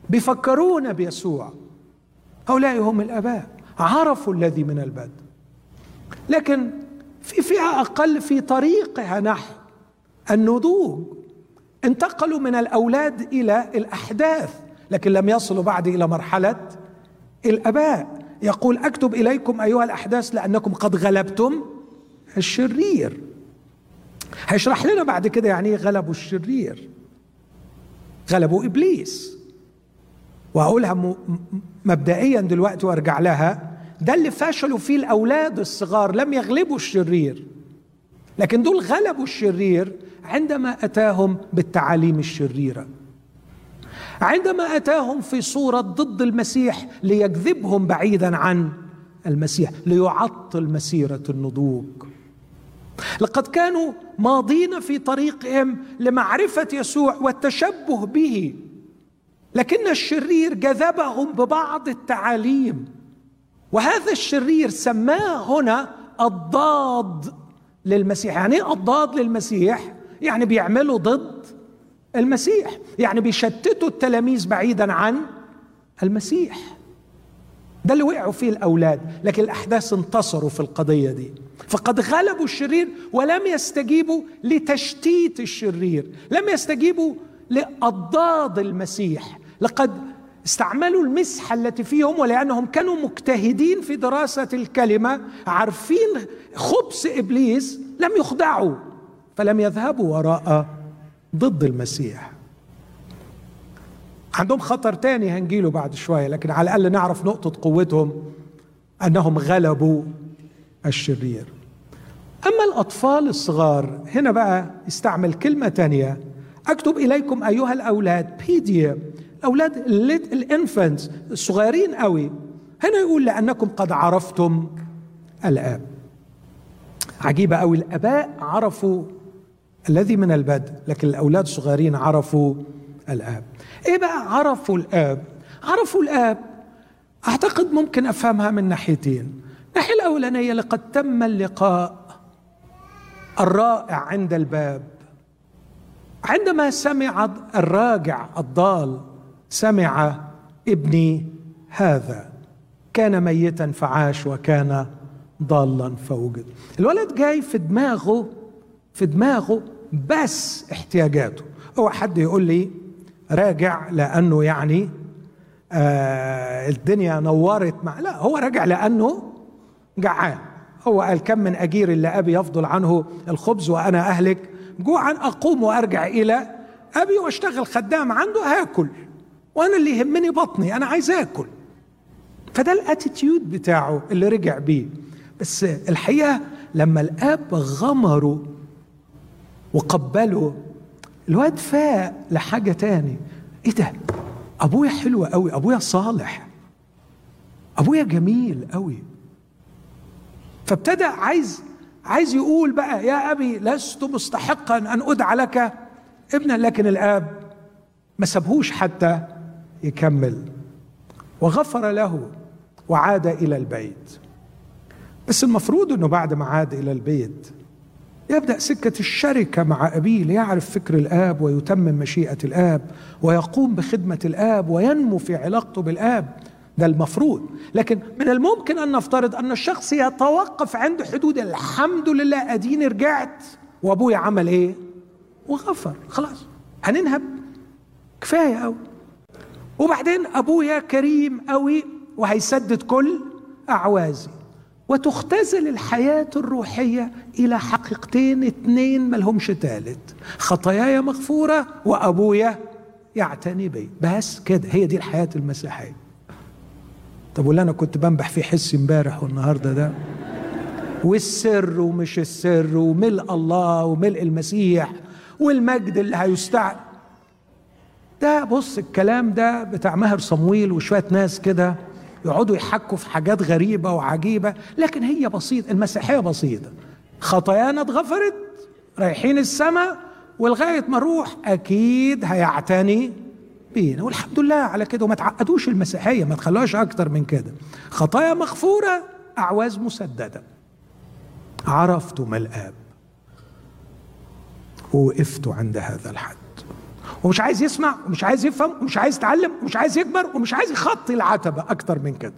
S1: بيفكرونا بيسوع. هؤلاء هم الآباء عرفوا الذي من البدء. لكن في فئة أقل في طريقها نحو النضوج. انتقلوا من الأولاد إلى الأحداث لكن لم يصلوا بعد إلى مرحلة الآباء. يقول أكتب إليكم أيها الأحداث لأنكم قد غلبتم الشرير. هيشرح لنا بعد كده يعني إيه غلبوا الشرير. غلبوا إبليس. وأقولها مبدئيا دلوقتي وأرجع لها ده اللي فشلوا فيه الأولاد الصغار لم يغلبوا الشرير. لكن دول غلبوا الشرير عندما أتاهم بالتعاليم الشريرة. عندما أتاهم في صورة ضد المسيح ليجذبهم بعيدا عن المسيح ليعطل مسيرة النضوج. لقد كانوا ماضين في طريقهم لمعرفة يسوع والتشبه به. لكن الشرير جذبهم ببعض التعاليم. وهذا الشرير سماه هنا الضاد للمسيح. يعني إيه الضاد للمسيح؟ يعني بيعملوا ضد المسيح. يعني بيشتتوا التلاميذ بعيدا عن المسيح. ده اللي وقعوا فيه الأولاد. لكن الأحداث انتصروا في القضية دي. فقد غلبوا الشرير ولم يستجيبوا لتشتيت الشرير لم يستجيبوا لأضداد المسيح. لقد استعملوا المسحة التي فيهم ولأنهم كانوا مجتهدين في دراسة الكلمة عارفين خبث إبليس لم يخدعوا فلم يذهبوا وراء ضد المسيح. عندهم خطر تاني هنجيله بعد شوية لكن على الأقل نعرف نقطة قوتهم أنهم غلبوا الشرير. أما الأطفال الصغار هنا بقى استعمل كلمة تانية. أكتب إليكم أيها الأولاد بيديا الأولاد الانفنتس الصغيرين قوي. هنا يقول لأنكم قد عرفتم الآب. عجيبة قوي الآباء عرفوا الذي من البدء لكن الأولاد الصغيرين عرفوا الآب. إيه بقى عرفوا الآب؟ عرفوا الآب أعتقد ممكن أفهمها من ناحيتين. الناحية الأولانية لقد تم اللقاء الرائع عند الباب. عندما سمع الراجع الضال سمع ابني هذا. كان ميتا فعاش وكان ضالا فوجد. الولد جاي في دماغه في دماغه بس احتياجاته. هو حد يقول لي راجع لأنه يعني آه الدنيا نورت مع لا هو راجع لأنه جعان. هو قال كم من أجير اللي أبي يفضل عنه الخبز وأنا أهلك. جوعا أقوم وأرجع إلى أبي وأشتغل خدام عنده هاكل. وأنا اللي يهمني بطني أنا عايز آكل. فده الأتيتيود بتاعه اللي رجع بيه. بس الحقيقة لما الآب غمره وقبله الواد فاق لحاجة تاني. إيه ده؟ أبويا حلو قوي أبويا صالح أبويا جميل قوي. فابتدى عايز عايز يقول بقى يا أبي لست مستحقا أن أدعى لك ابنا لكن الآب. ما سابهوش حتى يكمل. وغفر له وعاد إلى البيت. بس المفروض إنه بعد ما عاد إلى البيت يبدأ سكة الشركة مع أبيه ليعرف فكر الآب ويتمم مشيئة الآب ويقوم بخدمة الآب وينمو في علاقته بالآب. ده المفروض. لكن من الممكن أن نفترض أن الشخص يتوقف عند حدود الحمد لله اديني رجعت وأبويا عمل إيه؟ وغفر. خلاص. هننهب. كفاية قوي وبعدين أبويا كريم قوي وهيسدد كل أعوازي. وتختزل الحياة الروحية إلى حقيقتين اتنين ملهمش تالت. خطاياي مغفورة وأبويا يعتني بي. بس كده. هي دي الحياة المسيحية. طب واللي أنا كنت بنبح فيه حسي امبارح والنهاردة ده؟ والسر ومش السر وملء الله وملء المسيح والمجد اللي هيستعد ده بص الكلام ده بتاع ماهر صمويل وشوية ناس كده يقعدوا يحكوا في حاجات غريبة وعجيبة لكن هي بسيطة المسيحية بسيطة. خطايانا اتغفرت رايحين السماء ولغاية ما نروح أكيد هيعتني بينا والحمد لله على كده وما تعقدوش المسيحية ما تخلوهاش أكتر من كده. خطايا مغفورة أعواز مسددة. عرفتم الآب. ووقفتوا عند هذا الحد. ومش عايز يسمع ومش عايز يفهم ومش عايز يتعلم ومش عايز يكبر ومش عايز يخطي العتبة أكتر من كده.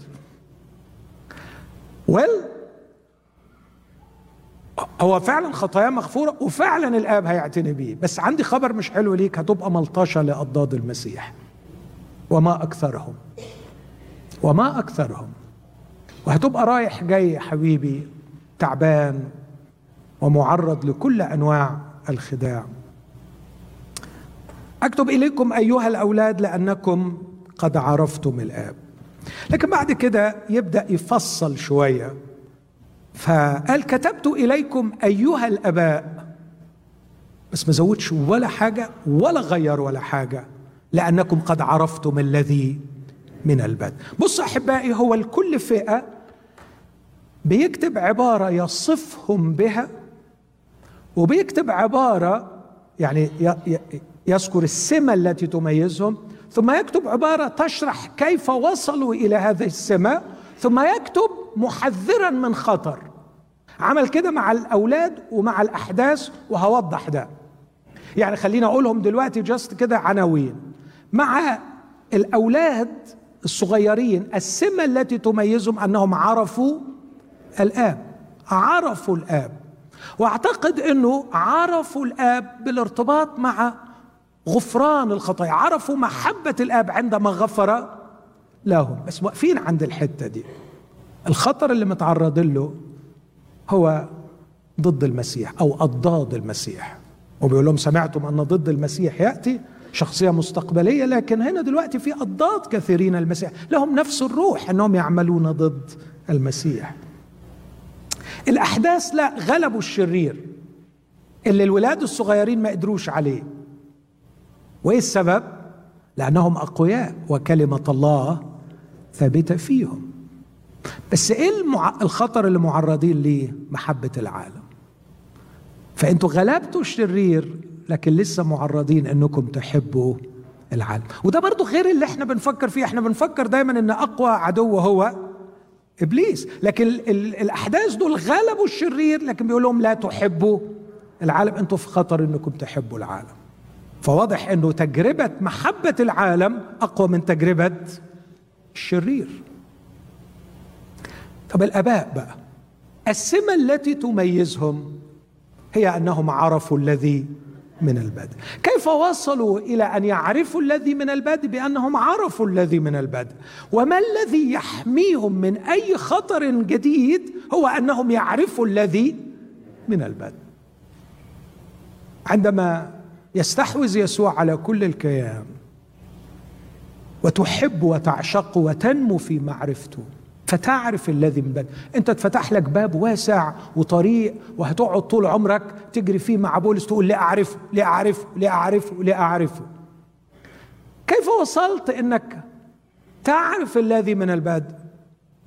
S1: ويل هو فعلا خطاياه مغفورة وفعلا الآب هيعتني بيه. بس عندي خبر مش حلو ليك هتبقى ملطشة لأضداد المسيح. وما أكثرهم. وما أكثرهم. وهتبقى رايح جاي يا حبيبي تعبان ومعرض لكل أنواع الخداع. أكتب إليكم أيها الأولاد لأنكم قد عرفتم الآب. لكن بعد كده يبدأ يفصل شوية. فقال كتبت إليكم أيها الأباء. بس ما زودش ولا حاجة ولا غير ولا حاجة لأنكم قد عرفتم الذي من البدء. بص أحبائي هو لكل فئة بيكتب عبارة يصفهم بها وبيكتب عبارة يعني يذكر السمة التي تميزهم ثم يكتب عبارة تشرح كيف وصلوا إلى هذه السمة ثم يكتب محذرا من خطر. عمل كده مع الأولاد ومع الأحداث وهوضح ده. يعني خلينا أقولهم دلوقتي جاست كده عناوين. مع الأولاد الصغيرين السمة التي تميزهم أنهم عرفوا الآب عرفوا الآب. وأعتقد إنه عرفوا الآب بالارتباط مع غفران الخطايا عرفوا محبة الآب عندما غفر لهم. بس واقفين عند الحتة دي. الخطر اللي متعرض له هو ضد المسيح أو أضداد المسيح. وبيقول لهم سمعتم أن ضد المسيح يأتي شخصية مستقبلية لكن هنا دلوقتي في أضداد كثيرين المسيح. لهم نفس الروح أنهم يعملون ضد المسيح. الأحداث لا غلبوا الشرير اللي الولاد الصغيرين ما قدروش عليه. وإيه السبب؟ لأنهم أقوياء وكلمة الله ثابتة فيهم. بس إيه المع... الخطر اللي معرضين ليه محبة العالم؟ فأنتوا غلبتوا الشرير لكن لسه معرضين أنكم تحبوا العالم. وده برضو غير اللي إحنا بنفكر فيه. إحنا بنفكر دايما إن أقوى عدو هو إبليس. لكن ال... ال... الأحداث دول غلبوا الشرير لكن بيقول لهم لا تحبوا العالم. أنتوا في خطر إنكم تحبوا العالم. فواضح إنه تجربة محبة العالم أقوى من تجربة الشرير. طب الآباء بقى السمة التي تميزهم هي أنهم عرفوا الذي من البدء. كيف وصلوا إلى أن يعرفوا الذي من البدء؟ بأنهم عرفوا الذي من البدء. وما الذي يحميهم من أي خطر جديد؟ هو أنهم يعرفوا الذي من البدء. عندما يستحوذ يسوع على كل الكيان وتحب وتعشق وتنمو في معرفته فتعرف الذي من بدء انت اتفتح لك باب واسع وطريق وهتقعد طول عمرك تجري فيه مع بولس تقول لا اعرفه لا اعرفه لا اعرفه لا اعرفه كيف وصلت إنك تعرف الذي من البدء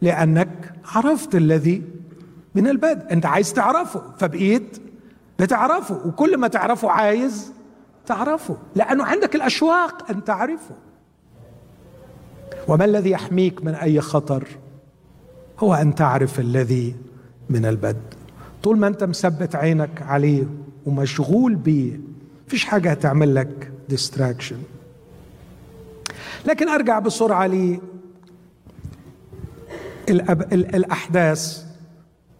S1: لأنك عرفت الذي من البدء أنت عايز تعرفه فبقيت بتعرفه وكل ما تعرفه عايز تعرفه لأنه عندك الأشواق أن تعرفه. وما الذي يحميك من أي خطر؟ هو أن تعرف الذي من البدء. طول ما أنت مثبت عينك عليه ومشغول بيه فيش حاجة هتعمل لك ديستراكشن لكن أرجع بسرعة لي الأحداث.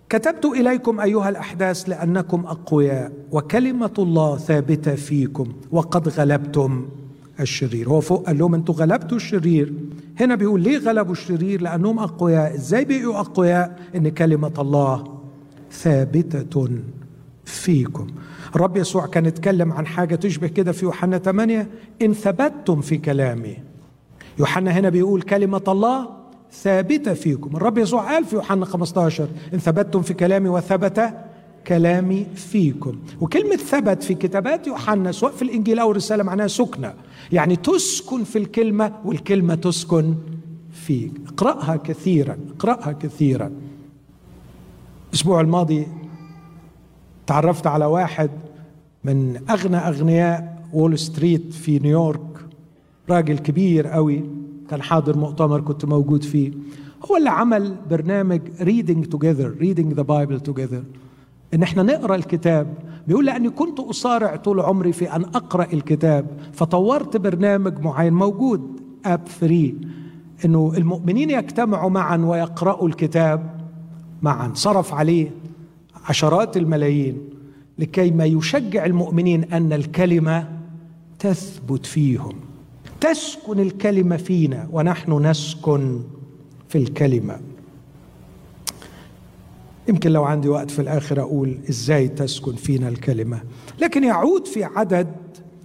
S1: كتبت إليكم أيها الأحداث لأنكم أقوياء وكلمة الله ثابتة فيكم وقد غلبتم الشرير. هو فوق قال لهم أنتوا غلبتوا الشرير. هنا بيقول ليه غلبوا الشرير؟ لأنهم أقوياء. إزاي بقوا أقوياء؟ إن كلمة الله ثابتة فيكم. الرب يسوع كان يتكلم عن حاجة تشبه كده في يوحنا 8 إن ثبتتم في كلامي. يوحنا هنا بيقول كلمة الله ثابتة فيكم. الرب يسوع قال في يوحنا 15 إن ثبتتم في كلامي وثبت كلامي فيكم. وكلمة ثبت في كتابات يوحنا سواء في الإنجيل أو الرسالة معناها سكنة. يعني تسكن في الكلمة والكلمة تسكن فيك. اقرأها كثيرا اقرأها كثيرا. الأسبوع الماضي تعرفت على واحد من أغنى أغنياء وول ستريت في نيويورك. راجل كبير قوي كان حاضر مؤتمر كنت موجود فيه. هو اللي عمل برنامج reading together reading the Bible together. إن إحنا نقرأ الكتاب. بيقول لأني كنت أصارع طول عمري في أن أقرأ الكتاب فطورت برنامج معين موجود app free إنه المؤمنين يجتمعوا معا ويقرأوا الكتاب معا. صرف عليه عشرات الملايين لكي ما يشجع المؤمنين أن الكلمة تثبت فيهم. تسكن الكلمة فينا ونحن نسكن في الكلمة. يمكن لو عندي وقت في الآخر أقول إزاي تسكن فينا الكلمة. لكن يعود في عدد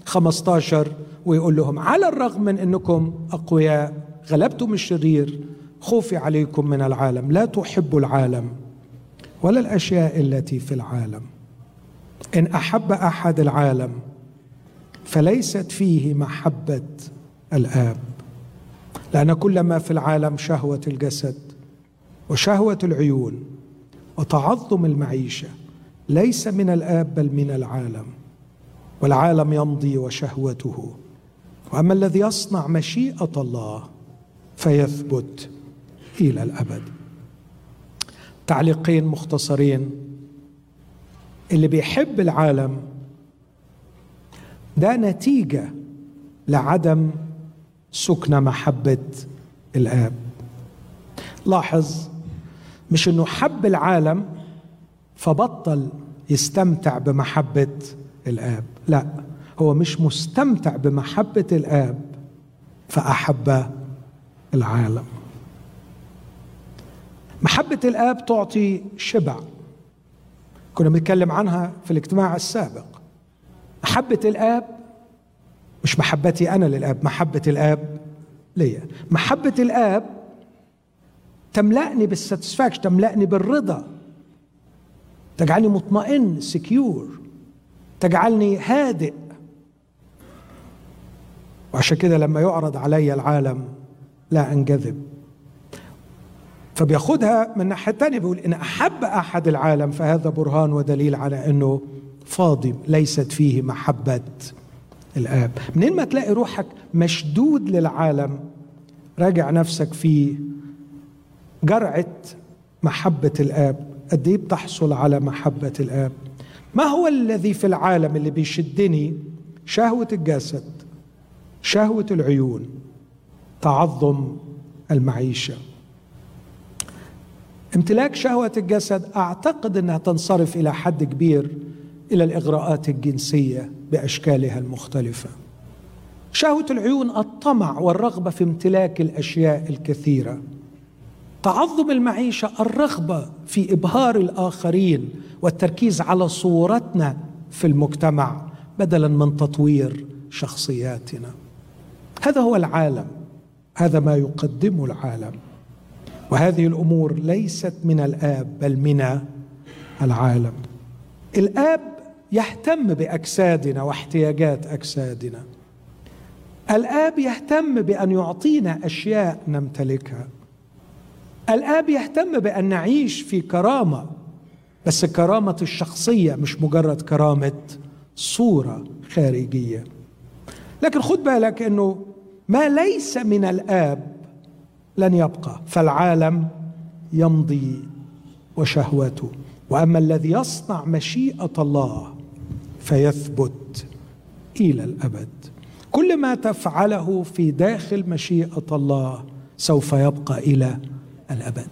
S1: 15 ويقول لهم على الرغم من أنكم أقوياء غلبتم الشرير خوفي عليكم من العالم لا تحبوا العالم ولا الأشياء التي في العالم. إن أحب أحد العالم فليست فيه محبة الآب. لأن كل ما في العالم شهوة الجسد وشهوة العيون وتعظم المعيشة ليس من الآب بل من العالم. والعالم يمضي وشهوته. وأما الذي يصنع مشيئة الله فيثبت إلى الأبد. تعليقين مختصرين. اللي بيحب العالم ده نتيجة لعدم سكن محبة الآب. لاحظ مش إنه حب العالم فبطل يستمتع بمحبة الآب. لا هو مش مستمتع بمحبة الآب فأحب العالم. محبة الآب تعطي شبع. كنا بنتكلم عنها في الاجتماع السابق. محبة الآب مش محبتي أنا للآب محبة الآب ليا. محبة الآب تملأني بال satisfaction تملأني بالرضا. تجعلني مطمئن secure تجعلني هادئ. وعشان كده لما يعرض علي العالم لا أنجذب. فبياخدها من ناحية ثانية بيقول إن أحب أحد العالم فهذا برهان ودليل على إنه فاضي ليست فيه محبة الآب. منين ما تلاقي روحك مشدود للعالم راجع نفسك فيه. جرعه محبة الآب. قد إيه بتحصل على محبة الآب؟ ما هو الذي في العالم اللي بيشدني؟ شهوة الجسد شهوة العيون تعظم المعيشة. امتلاك شهوة الجسد أعتقد إنها تنصرف إلى حد كبير إلى الإغراءات الجنسية بأشكالها المختلفة. شهوة العيون الطمع والرغبة في امتلاك الأشياء الكثيرة. تعظم المعيشة الرغبة في إبهار الآخرين والتركيز على صورتنا في المجتمع بدلا من تطوير شخصياتنا. هذا هو العالم. هذا ما يقدمه العالم. وهذه الأمور ليست من الآب بل من العالم. الآب يهتم بأجسادنا واحتياجات أجسادنا. الآب يهتم بأن يعطينا أشياء نمتلكها. الآب يهتم بأن نعيش في كرامة بس كرامة الشخصية مش مجرد كرامة صورة خارجية. لكن خد بالك إنه ما ليس من الآب لن يبقى فالعالم يمضي وشهوته وأما الذي يصنع مشيئة الله فيثبت إلى الأبد. كل ما تفعله في داخل مشيئة الله سوف يبقى إلى الأبد.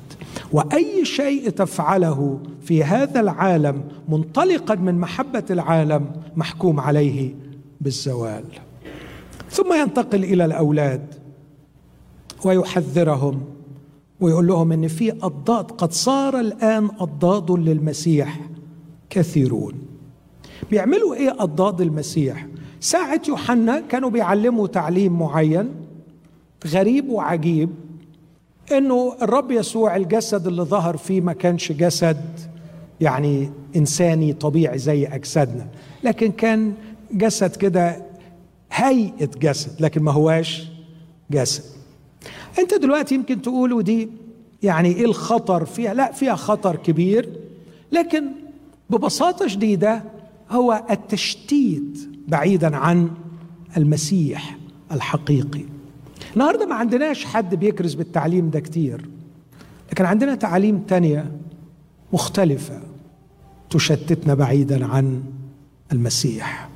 S1: وأي شيء تفعله في هذا العالم منطلقا من محبة العالم محكوم عليه بالزوال. ثم ينتقل إلى الأولاد ويحذرهم ويقول لهم إن في أضداد قد صار الآن أضداد للمسيح كثيرون. بيعملوا إيه أضداد المسيح؟ ساعة يوحنا كانوا بيعلموا تعليم معين غريب وعجيب إنه الرب يسوع الجسد اللي ظهر فيه ما كانش جسد يعني إنساني طبيعي زي أجسادنا لكن كان جسد كده هيئة جسد لكن ما هواش جسد. أنت دلوقتي يمكن تقولوا دي يعني إيه الخطر فيها؟ لا فيها خطر كبير لكن ببساطة شديدة هو التشتيت بعيدا عن المسيح الحقيقي. النهارده ما عندناش حد بيكرز بالتعليم ده كتير لكن عندنا تعاليم تانية مختلفة تشتتنا بعيدا عن المسيح.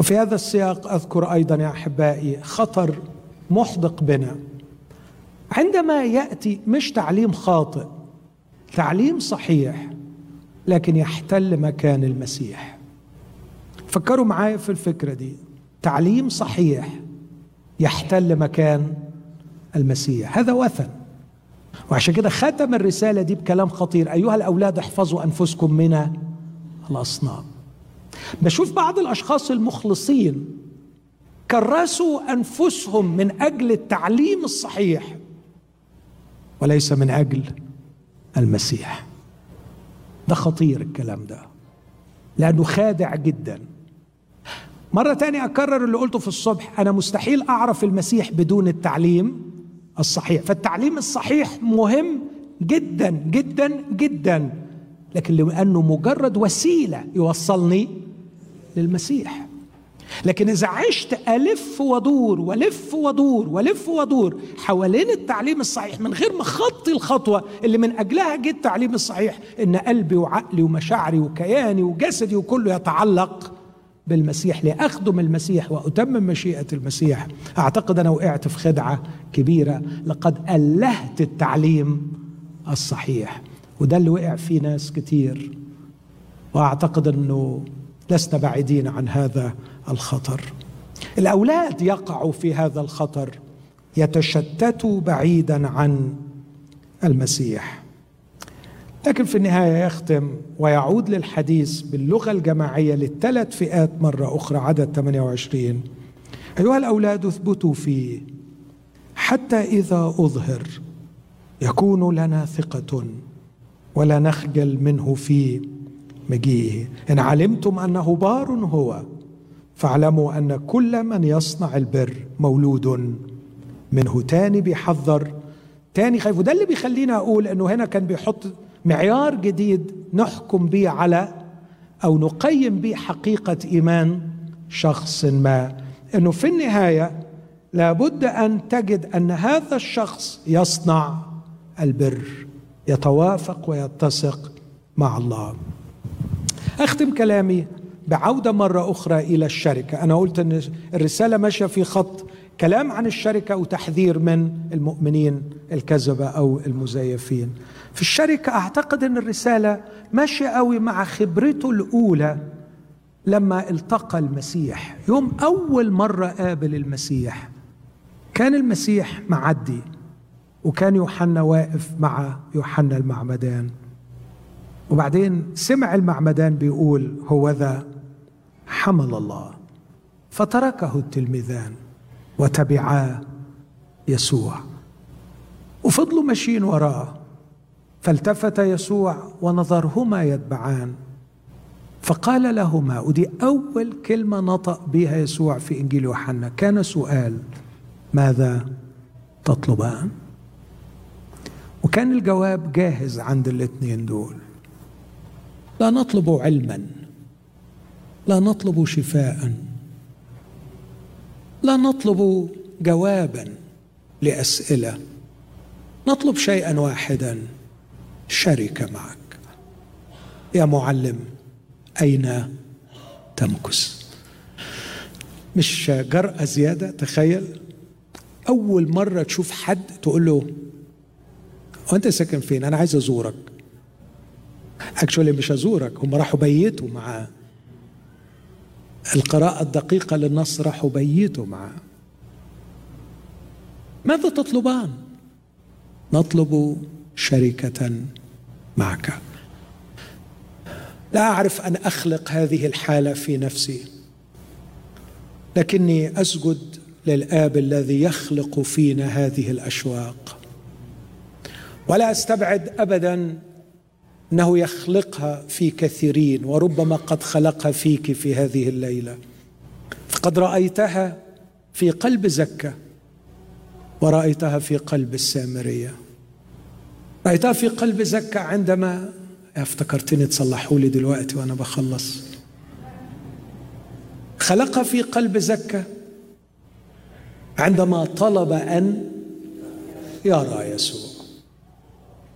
S1: وفي هذا السياق أذكر أيضا يا أحبائي خطر محدق بنا. عندما يأتي مش تعليم خاطئ تعليم صحيح لكن يحتل مكان المسيح. فكروا معايا في الفكرة دي. تعليم صحيح يحتل مكان المسيح. هذا وثن. وعشان كده ختم الرسالة دي بكلام خطير. أيها الأولاد احفظوا أنفسكم من الأصنام. بشوف بعض الأشخاص المخلصين كرسوا أنفسهم من أجل التعليم الصحيح وليس من أجل المسيح. ده خطير الكلام ده لأنه خادع جدا. مرة تانية أكرر اللي قلته في الصبح أنا مستحيل أعرف المسيح بدون التعليم الصحيح. فالتعليم الصحيح مهم جدا جدا جدا لكن لأنه مجرد وسيلة يوصلني للمسيح. لكن إذا عشت ألف ودور ولف ودور ولف ودور حوالين التعليم الصحيح من غير ما خطي الخطوة اللي من أجلها جه التعليم الصحيح إن قلبي وعقلي ومشاعري وكياني وجسدي وكله يتعلق بالمسيح لأخدم المسيح وأتمم مشيئة المسيح. أعتقد أنا وقعت في خدعة كبيرة. لقد ألهت التعليم الصحيح. وده اللي وقع فيه ناس كتير. وأعتقد أنه لسنا بعيدين عن هذا الخطر. الأولاد يقعوا في هذا الخطر يتشتتوا بعيدا عن المسيح. لكن في النهاية يختم ويعود للحديث باللغة الجماعية للثلاث فئات مرة أخرى عدد 28 أيها الأولاد اثبتوا فيه. حتى إذا أظهر يكون لنا ثقة ولا نخجل منه في مجيئه. إن علمتم أنه بار هو فاعلموا أن كل من يصنع البر مولود منه. تاني بيحذر تاني خايف. وده اللي بيخلينا أقول إنه هنا كان بيحط معيار جديد نحكم به على أو نقيم به حقيقة إيمان شخص ما. إنه في النهاية لابد أن تجد أن هذا الشخص يصنع البر يتوافق ويتسق مع الله. أختم كلامي بعودة مرة أخرى إلى الشركة. أنا قلت أن الرسالة ماشية في خط كلام عن الشركة وتحذير من المؤمنين الكذبة أو المزيفين. في الشركة أعتقد أن الرسالة ماشية قوي مع خبرته الأولى لما التقى المسيح. يوم أول مرة قابل المسيح كان المسيح معدي وكان يوحنا واقف مع يوحنا المعمدان. وبعدين سمع المعمدان بيقول هو ذا؟ حمل الله. فتركه التلميذان وتبعا يسوع. وفضلوا ماشيين وراه. فالتفت يسوع ونظرهما يتبعان. فقال لهما ودي أول كلمة نطق بها يسوع في إنجيل يوحنا. كان سؤال ماذا تطلبان؟ وكان الجواب جاهز عند الاثنين دول لا نطلب علما لا نطلب شفاء لا نطلب جوابا لأسئلة نطلب شيئا واحدا. شركه معك. يا معلم أين تمكث؟ مش جرأة زيادة؟ تخيل. أول مرة تشوف حد تقول له وأنت ساكن فين؟ أنا عايز أزورك. اكشولي مش أزورك هم راحوا بيتوا معاه القراءة الدقيقة للنص راحوا بيتوا معاه ماذا تطلبان؟ نطلب شركة معك. لا أعرف أن أخلق هذه الحالة في نفسي. لكني أسجد للآب الذي يخلق فينا هذه الأشواق. ولا أستبعد أبدا أنه يخلقها في كثيرين وربما قد خلقها فيك في هذه الليلة. فقد رأيتها في قلب زكه ورأيتها في قلب السامرية. رايتها في قلب زكه عندما افتكرتني تصلحوا لي دلوقتي وأنا بخلص. خلقها في قلب زكه عندما طلب ان يرى يسوع.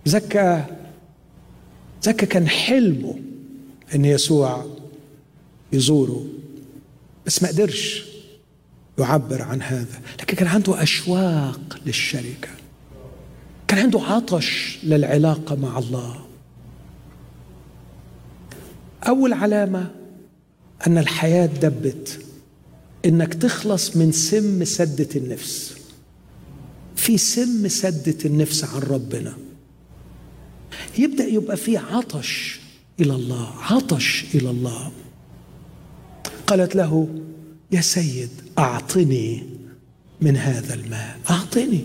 S1: زكى زكا كان حلمه إن يسوع يزوره. بس ما قدرش يعبر عن هذا لكن كان عنده أشواق للشركة. كان عنده عطش للعلاقة مع الله. أول علامة أن الحياة دبت إنك تخلص من سم سدة النفس. في سم سدة النفس عن ربنا. يبدأ يبقى في عطش إلى الله عطش إلى الله. قالت له يا سيد أعطني من هذا الماء. أعطني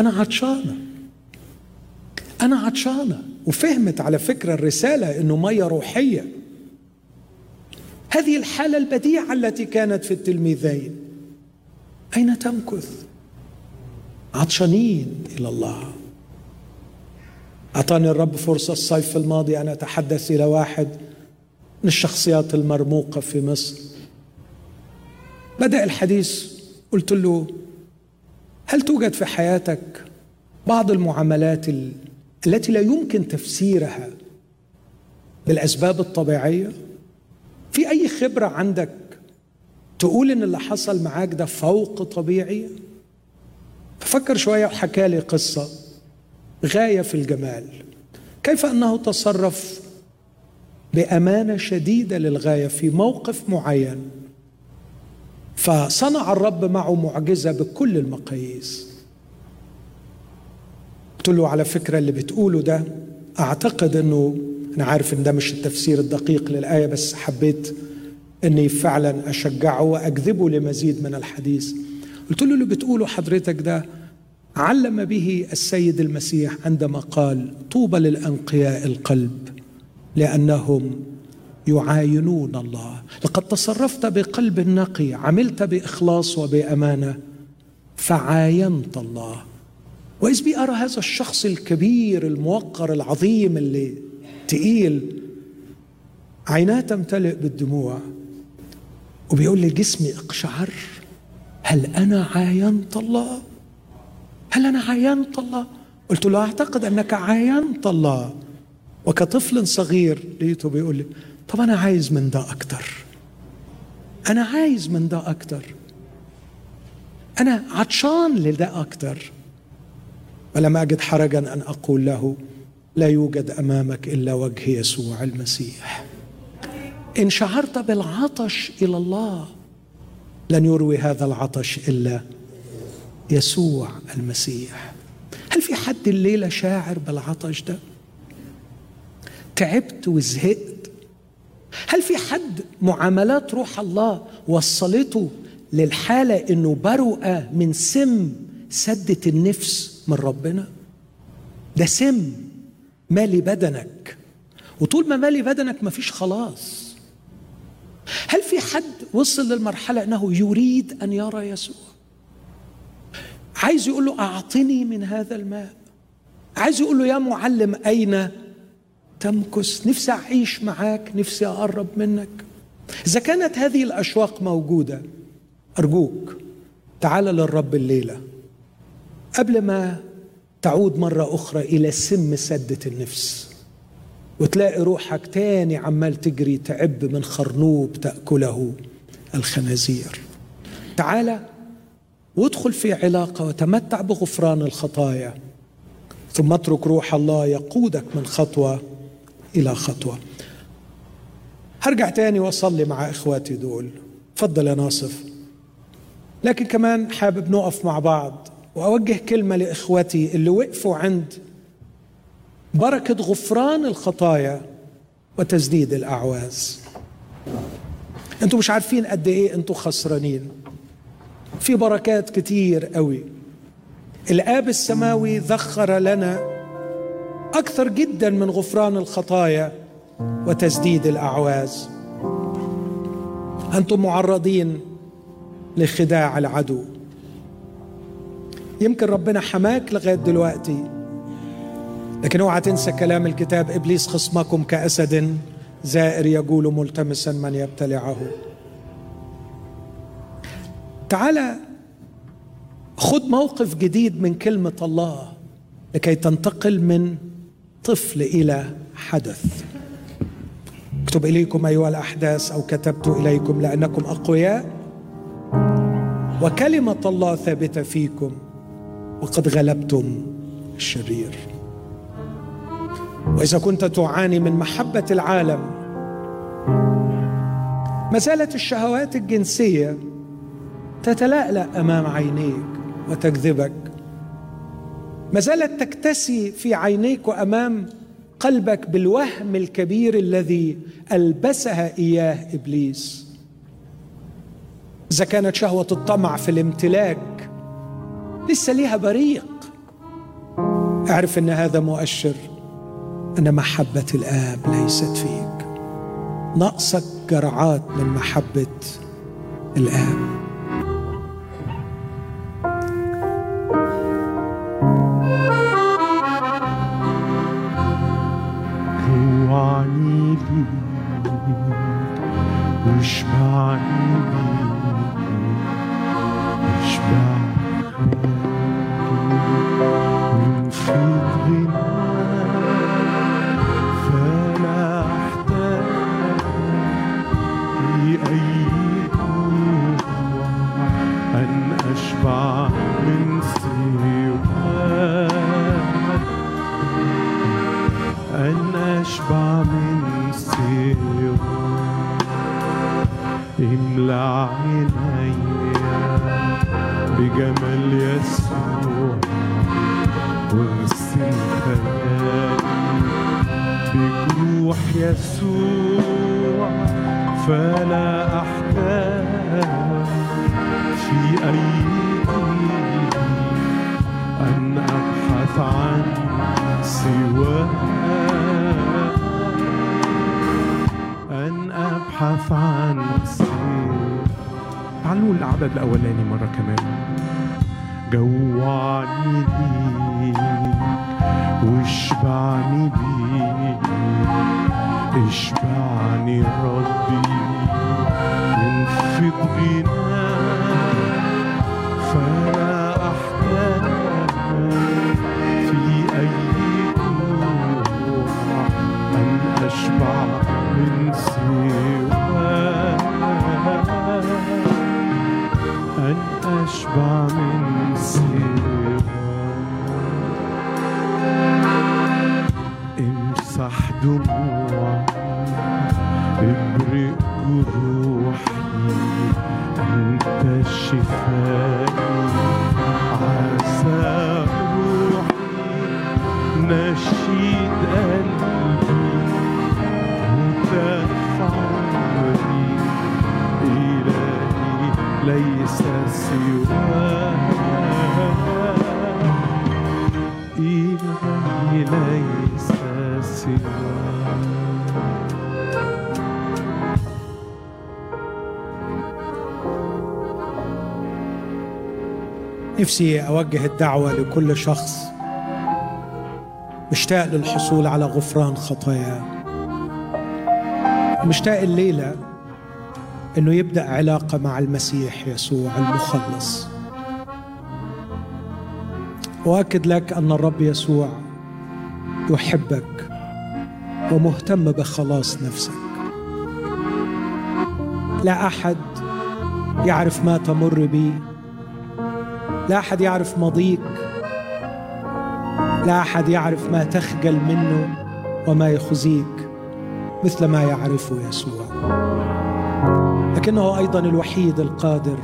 S1: أنا عطشانة. أنا عطشانة وفهمت على فكرة الرسالة إنه مية روحية. هذه الحالة البديعة التي كانت في التلميذين. أين تمكث؟ عطشانين إلى الله. أعطاني الرب فرصة الصيف الماضي أن أتحدث إلى واحد من الشخصيات المرموقة في مصر. بدأ الحديث قلت له هل توجد في حياتك بعض المعاملات التي لا يمكن تفسيرها بالأسباب الطبيعية؟ في أي خبرة عندك تقول إن اللي حصل معاك ده فوق طبيعي؟ ففكر شوية وحكى لي قصة غاية في الجمال. كيف أنه تصرف بأمانة شديدة للغاية في موقف معين فصنع الرب معه معجزة بكل المقاييس. قلت له على فكرة اللي بتقوله ده. أعتقد إنه أنا عارف إن ده مش التفسير الدقيق للآية بس حبيت إني فعلا أشجعه وأجذبه لمزيد من الحديث. قلت له اللي بتقوله حضرتك ده علم به السيد المسيح عندما قال طوبى للأنقياء القلب لأنهم يعاينون الله. لقد تصرفت بقلب نقي عملت بإخلاص وبأمانة فعاينت الله. واذ بي ارى هذا الشخص الكبير الموقر العظيم اللي تقيل. عيناه تمتلئ بالدموع. وبيقول لي جسمي أقشعر. هل أنا عاينت الله؟ هل أنا عاينت الله؟ قلت له أعتقد أنك عاينت الله. وكطفل صغير لقيته بيقول لي طب أنا عايز من ده أكتر. أنا عايز من ده أكتر. أنا عطشان لده أكتر. ولم أجد حرجا أن أقول له لا يوجد أمامك إلا وجه يسوع المسيح. إن شعرت بالعطش إلى الله لن يروي هذا العطش إلا يسوع المسيح. هل في حد الليلة شاعر بالعطش ده؟ تعبت وزهقت. هل في حد معاملات روح الله وصلته للحالة إنه برؤ من سم سدة النفس؟ من ربنا؟ ده سم مالي بدنك. وطول ما مالي بدنك مفيش خلاص. هل في حد وصل للمرحلة أنه يريد أن يرى يسوع؟ عايز يقول له أعطني من هذا الماء. عايز يقول له يا معلم أين تمكث؟ نفسي أعيش معاك نفسي أقرب منك. إذا كانت هذه الأشواق موجودة أرجوك تعال للرب الليلة. قبل ما تعود مرة أخرى إلى سم سدة النفس وتلاقي روحك تاني عمال تجري تعب من خرنوب تأكله الخنازير. تعال وادخل في علاقة وتمتع بغفران الخطايا ثم اترك روح الله يقودك من خطوة إلى خطوة. هرجع تاني وأصلي مع إخواتي دول. تفضل يا ناصف. لكن كمان حابب نقف مع بعض. وأوجه كلمة لإخوتي اللي وقفوا عند بركة غفران الخطايا وتسديد الأعواز. أنتوا مش عارفين قد إيه أنتوا خسرانين. في بركات كتير قوي. الآب السماوي ذخر لنا أكثر جدا من غفران الخطايا وتسديد الأعواز. أنتم معرضين لخداع العدو. يمكن ربنا حماك لغاية دلوقتي. لكن اوعى تنسى كلام الكتاب إبليس خصمكم كأسد زائر يقول ملتمسا من يبتلعه. تعال خذ موقف جديد من كلمة الله لكي تنتقل من طفل إلى حدث. اكتب إليكم أيها الأحداث أو كتبت إليكم لأنكم أقوياء. وكلمة الله ثابتة فيكم. وقد غلبتم الشرير. وإذا كنت تعاني من محبة العالم ما زالت الشهوات الجنسية تتلألأ أمام عينيك وتجذبك ما زالت تكتسي في عينيك وأمام قلبك بالوهم الكبير الذي ألبسها إياه إبليس. إذا كانت شهوة الطمع في الامتلاك لسه ليها بريق. أعرف أن هذا مؤشر أن محبة الآب ليست فيك. ناقصك جرعات من
S2: محبة الآب. العدد الأولاني مرة كمان. جوعني ليك واشبعني بيك اشبعني ربي
S1: نفسي أوجه الدعوة لكل شخص مشتاق للحصول على غفران خطاياه مشتاق الليلة إنه يبدأ علاقة مع المسيح يسوع المخلص. واكد لك أن الرب يسوع يحبك ومهتم بخلاص نفسك. لا أحد يعرف ما تمر به لا أحد يعرف ماضيك لا أحد يعرف ما تخجل منه وما يخزيك مثل ما يعرفه يسوع. لكنه أيضا الوحيد القادر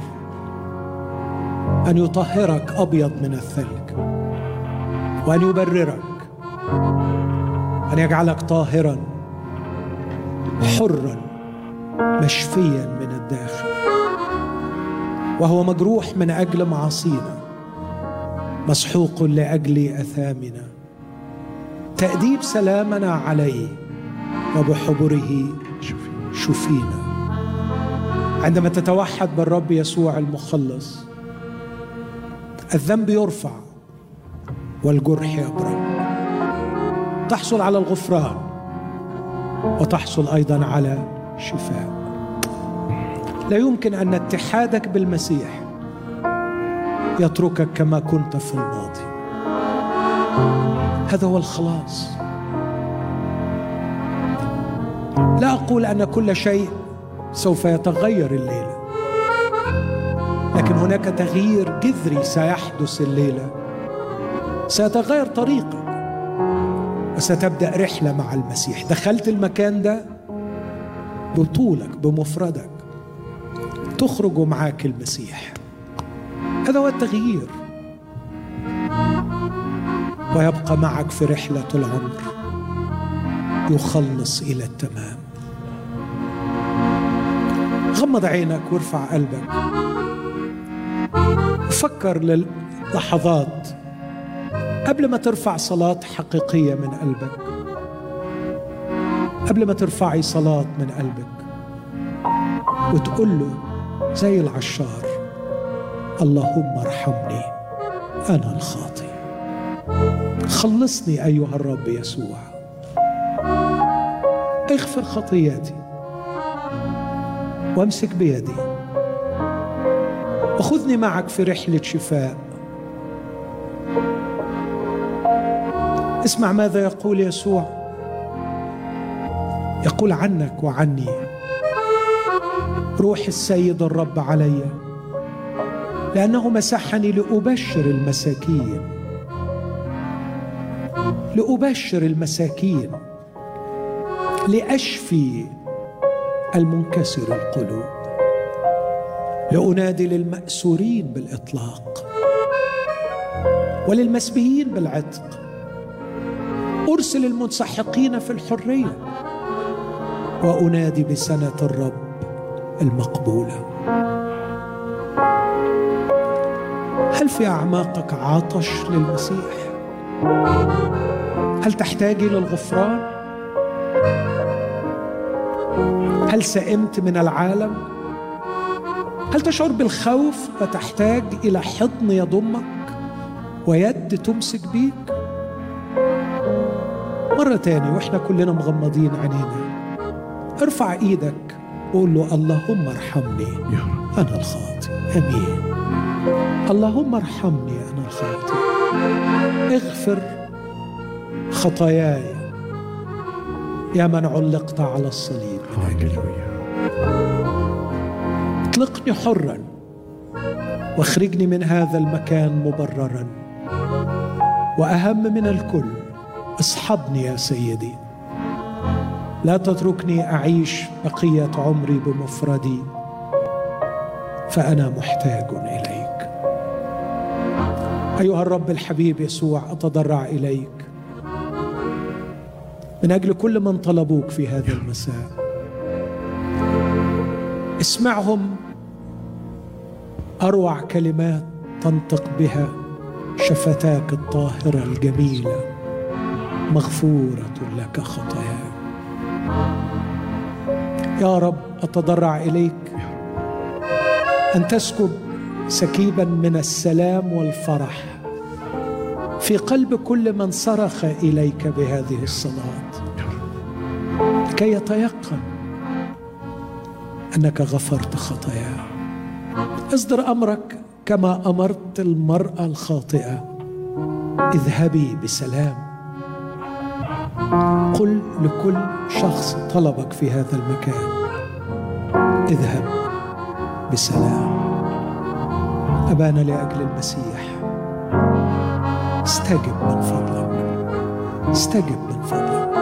S1: أن يطهرك أبيض من الثلج وأن يبررك أن يجعلك طاهرا حرا مشفيا من الداخل. وهو مجروح من أجل معاصينا. مسحوق لأجل أثامنا. تأديب سلامنا عليه وبحبره شفينا. عندما تتوحد بالرب يسوع المخلص الذنب يرفع والجرح يبرد تحصل على الغفران وتحصل أيضا على شفاء. لا يمكن أن اتحادك بالمسيح يتركك كما كنت في الماضي. هذا هو الخلاص. لا أقول أن كل شيء سوف يتغير الليلة لكن هناك تغيير جذري سيحدث الليلة. سيتغير طريقك. وستبدأ رحلة مع المسيح. دخلت المكان ده بطولك بمفردك. تخرج معاك المسيح. هذا هو التغيير. ويبقى معك في رحلة العمر يخلص إلى التمام. غمض عينك وارفع قلبك. وفكر للحظات قبل ما ترفع صلاة حقيقية من قلبك. قبل ما ترفعي صلاة من قلبك. وتقول له زي العشار. اللهم ارحمني أنا الخاطي خلصني أيها الرب يسوع. اغفر خطياتي. وامسك بيدي. وخذني معك في رحلة شفاء. اسمع ماذا يقول يسوع. يقول عنك وعني. روح السيد الرب علي. لأنه مسحني لأبشر المساكين. لأبشر المساكين. لأشفي المنكسر القلوب. لأنادي للمأسورين بالإطلاق. وللمسبيين بالعتق. أرسل المنسحقين في الحرية. وأنادي بسنة الرب المقبولة. هل في أعماقك عطش للمسيح؟ هل تحتاجي للغفران؟ هل سئمت من العالم؟ هل تشعر بالخوف وتحتاج إلى حضن يضمك ويد تمسك بيك؟ مرة تاني وإحنا كلنا مغمضين عينينا ارفع إيدك وقول له اللهم ارحمني
S2: يا رب
S1: أنا الخاطئ أمين اللهم ارحمني أنا الخاطئ اغفر خطاياي. يا من علقت على الصليب. من أجلي
S2: هللويا
S1: اطلقني حرا واخرجني من هذا المكان مبررا. وأهم من الكل اصحبني يا سيدي. لا تتركني أعيش بقية عمري بمفردي. فأنا محتاج إليك. أيها الرب الحبيب يسوع أتضرع إليك. من أجل كل من طلبوك في هذا المساء. اسمعهم. أروع كلمات تنطق بها شفتاك الطاهرة الجميلة. مغفورة لك خطاياك. يا رب أتضرع إليك. أن تسكب سكيبا من السلام والفرح في قلب كل من صرخ إليك بهذه الصلاة. لكي يتيقن أنك غفرت خطاياه اصدر أمرك كما أمرت المرأة الخاطئة. اذهبي بسلام. قل لكل شخص طلبك في هذا المكان. اذهب بسلام. أبانا لأجل المسيح. استجب من فضلك. استجب من فضلك.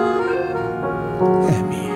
S1: آمين.